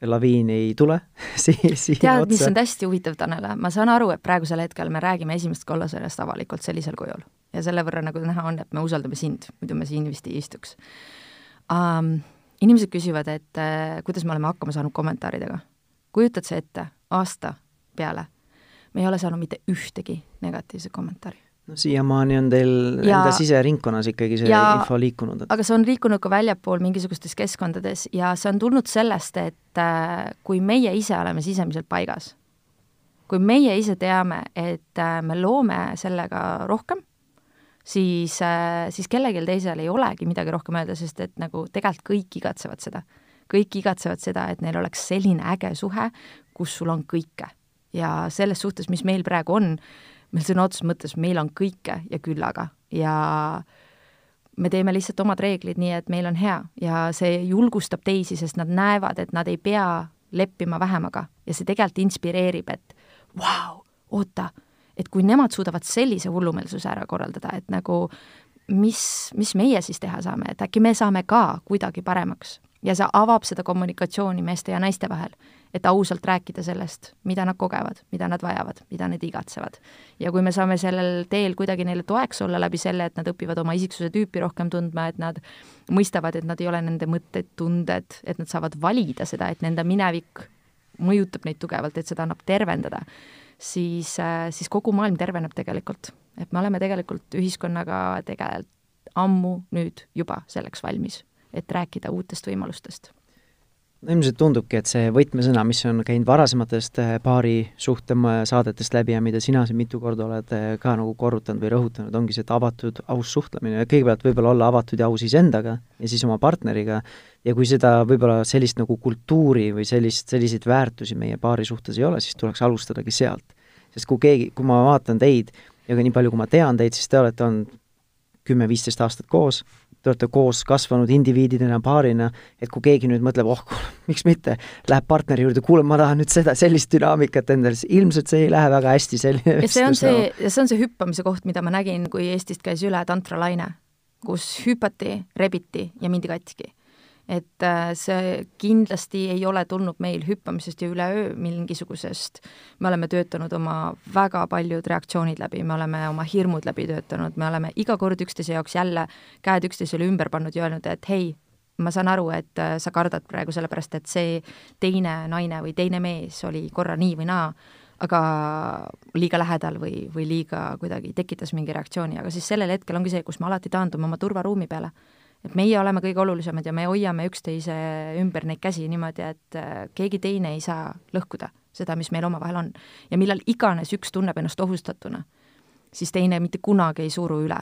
laviin ei tule siia si tead, mis on hästi huvitav, Tanel, ma saan aru, et praegusel hetkel me räägime esimest korda sellest avalikult sellisel kujul ja selle võrra, nagu näha on, et me usaldame sind, muidu me siin vist ei istuks um,. inimesed küsivad, et uh, kuidas me oleme hakkama saanud kommentaaridega kujutad sa ette, aasta peale, me ei ole saanud mitte ühtegi negatiivset kommentaari. No siiamaani on teil ja, enda siseringkonnas ikkagi see ja, info liikunud et.... aga see on liikunud ka väljapool mingisugustes keskkondades ja see on tulnud sellest, et äh, kui meie ise oleme sisemiselt paigas, kui meie ise teame, et äh, me loome sellega rohkem, siis äh,, siis kellelgi teisel ei olegi midagi rohkem öelda, sest et nagu tegelikult kõik igatsevad seda kõik igatsevad seda, et neil oleks selline äge suhe, kus sul on kõike. ja selles suhtes, mis meil praegu on, meil sõna otseses mõttes, meil on kõike ja küllaga. Ja me teeme lihtsalt omad reeglid nii, et meil on hea. Ja see julgustab teisi, sest nad näevad, et nad ei pea leppima vähemaga. Ja see tegelikult inspireerib, et vau wow,, oota, et kui nemad suudavad sellise hullumeelsuse ära korraldada, et nagu mis, mis meie siis teha saame, et äkki me saame ka kuidagi paremaks ja see avab seda kommunikatsiooni meeste ja naiste vahel, et ausalt rääkida sellest, mida nad kogevad, mida nad vajavad, mida nad igatsevad. ja kui me saame sellel teel kuidagi neile toeks olla läbi selle, et nad õpivad oma isiksuse tüüpi rohkem tundma, et nad mõistavad, et nad ei ole nende mõtted, tunded, et nad saavad valida seda, et nende minevik mõjutab neid tugevalt, et seda annab tervendada, siis, siis kogu maailm terveneb tegelikult. et me oleme tegelikult ühiskonnaga tegelikult ammu nüüd juba selleks valmis et rääkida uutest võimalustest? Ilmselt tundubki, et see võtmesõna, mis on käinud varasematest äh, paari suhte saadetest läbi ja mida sina siin mitu korda oled äh, ka nagu korrutanud või rõhutanud, ongi see, et avatud, aus suhtlemine, kõigepealt võib-olla olla avatud ja aus iseendaga ja siis oma partneriga, ja kui seda võib-olla sellist nagu kultuuri või sellist, selliseid väärtusi meie paari suhtes ei ole, siis tuleks alustadagi sealt. sest kui keegi, kui ma vaatan teid ja ka nii palju, kui ma tean teid, siis te olete olnud kümme-viisteist aastat koos, te olete koos kasvanud indiviididena, paarina, et kui keegi nüüd mõtleb, oh, miks mitte, läheb partneri juurde, kuule, ma tahan nüüd seda, sellist dünaamikat endale, siis ilmselt see ei lähe väga hästi, selline ja see on see, ja see on see hüppamise koht, mida ma nägin, kui Eestist käis üle tantralaine, kus hüpati, rebiti ja mindi katki et äh, see kindlasti ei ole tulnud meil hüppamisest ja üleöö mingisugusest, me oleme töötanud oma väga paljud reaktsioonid läbi, me oleme oma hirmud läbi töötanud, me oleme iga kord üksteise jaoks jälle käed üksteisele ümber pannud ja öelnud, et hei, ma saan aru, et äh, sa kardad praegu sellepärast, et see teine naine või teine mees oli korra nii või naa, aga liiga lähedal või, või liiga kuidagi tekitas mingi reaktsiooni, aga siis sellel hetkel ongi see, kus me alati taandume oma turvaruumi peale et meie oleme kõige olulisemad ja me hoiame üksteise ümber neid käsi niimoodi, et äh, keegi teine ei saa lõhkuda seda, mis meil omavahel on. ja millal iganes üks tunneb ennast ohustatuna, siis teine mitte kunagi ei suru üle.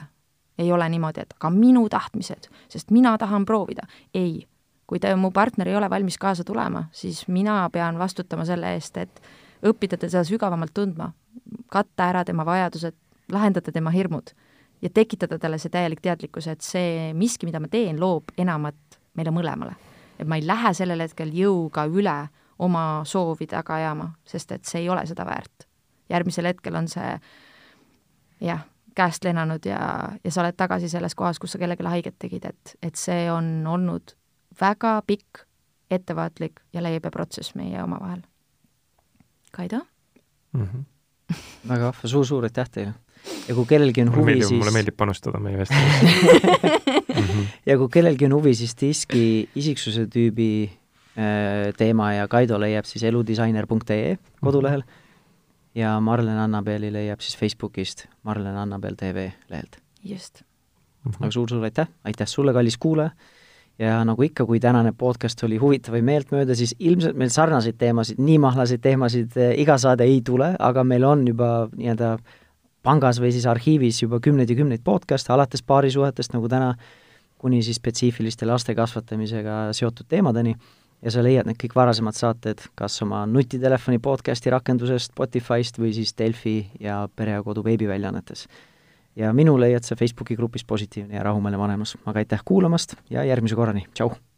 ei ole niimoodi, et aga minu tahtmised, sest mina tahan proovida. ei, kui te, mu partner ei ole valmis kaasa tulema, siis mina pean vastutama selle eest, et õppida teda sügavamalt tundma, katta ära tema vajadused, lahendada tema hirmud ja tekitada talle see täielik teadlikkus, et see miski, mida ma teen, loob enamat meile mõlemale. et ma ei lähe sellel hetkel jõuga üle oma soovi taga ajama, sest et see ei ole seda väärt. järgmisel hetkel on see jah, käest lennanud ja, ja sa oled tagasi selles kohas, kus sa kellelegi haiget tegid, et, et see on olnud väga pikk, ettevaatlik ja leebe protsess meie omavahel. Kaido mm? -hmm. väga vahva suur,, suur-suur aitäh teile! ja kui kellelgi on huvi, siis mulle meeldib panustada meie vestlusesse mhm. ja kui kellelgi on huvi, siis Diski isiksuse tüübi äh, teema ja Kaido leiab siis eludisainer.ee kodulehel ja Marlen Annabeli leiab siis Facebookist Marlen Annabel tv lehelt. just. aga suur-suur aitäh, aitäh sulle, kallis kuulaja, ja nagu ikka, kui tänane podcast oli huvitav või meeltmööda, siis ilmselt meil sarnaseid teemasid, nii mahlaseid teemasid äh, iga saade ei tule, aga meil on juba nii-öelda pangas või siis arhiivis juba kümneid ja kümneid podcast'e, alates paarisuhetest nagu täna, kuni siis spetsiifiliste laste kasvatamisega seotud teemadeni ja sa leiad need kõik varasemad saated kas oma nutitelefoni podcasti rakendusest, Spotify'st või siis Delfi ja Pere ja Kodu veebiväljaannetes. ja minu leiad sa Facebooki grupis Positiivne ja rahumeelne vanemus, aga aitäh kuulamast ja järgmise korrani, tšau!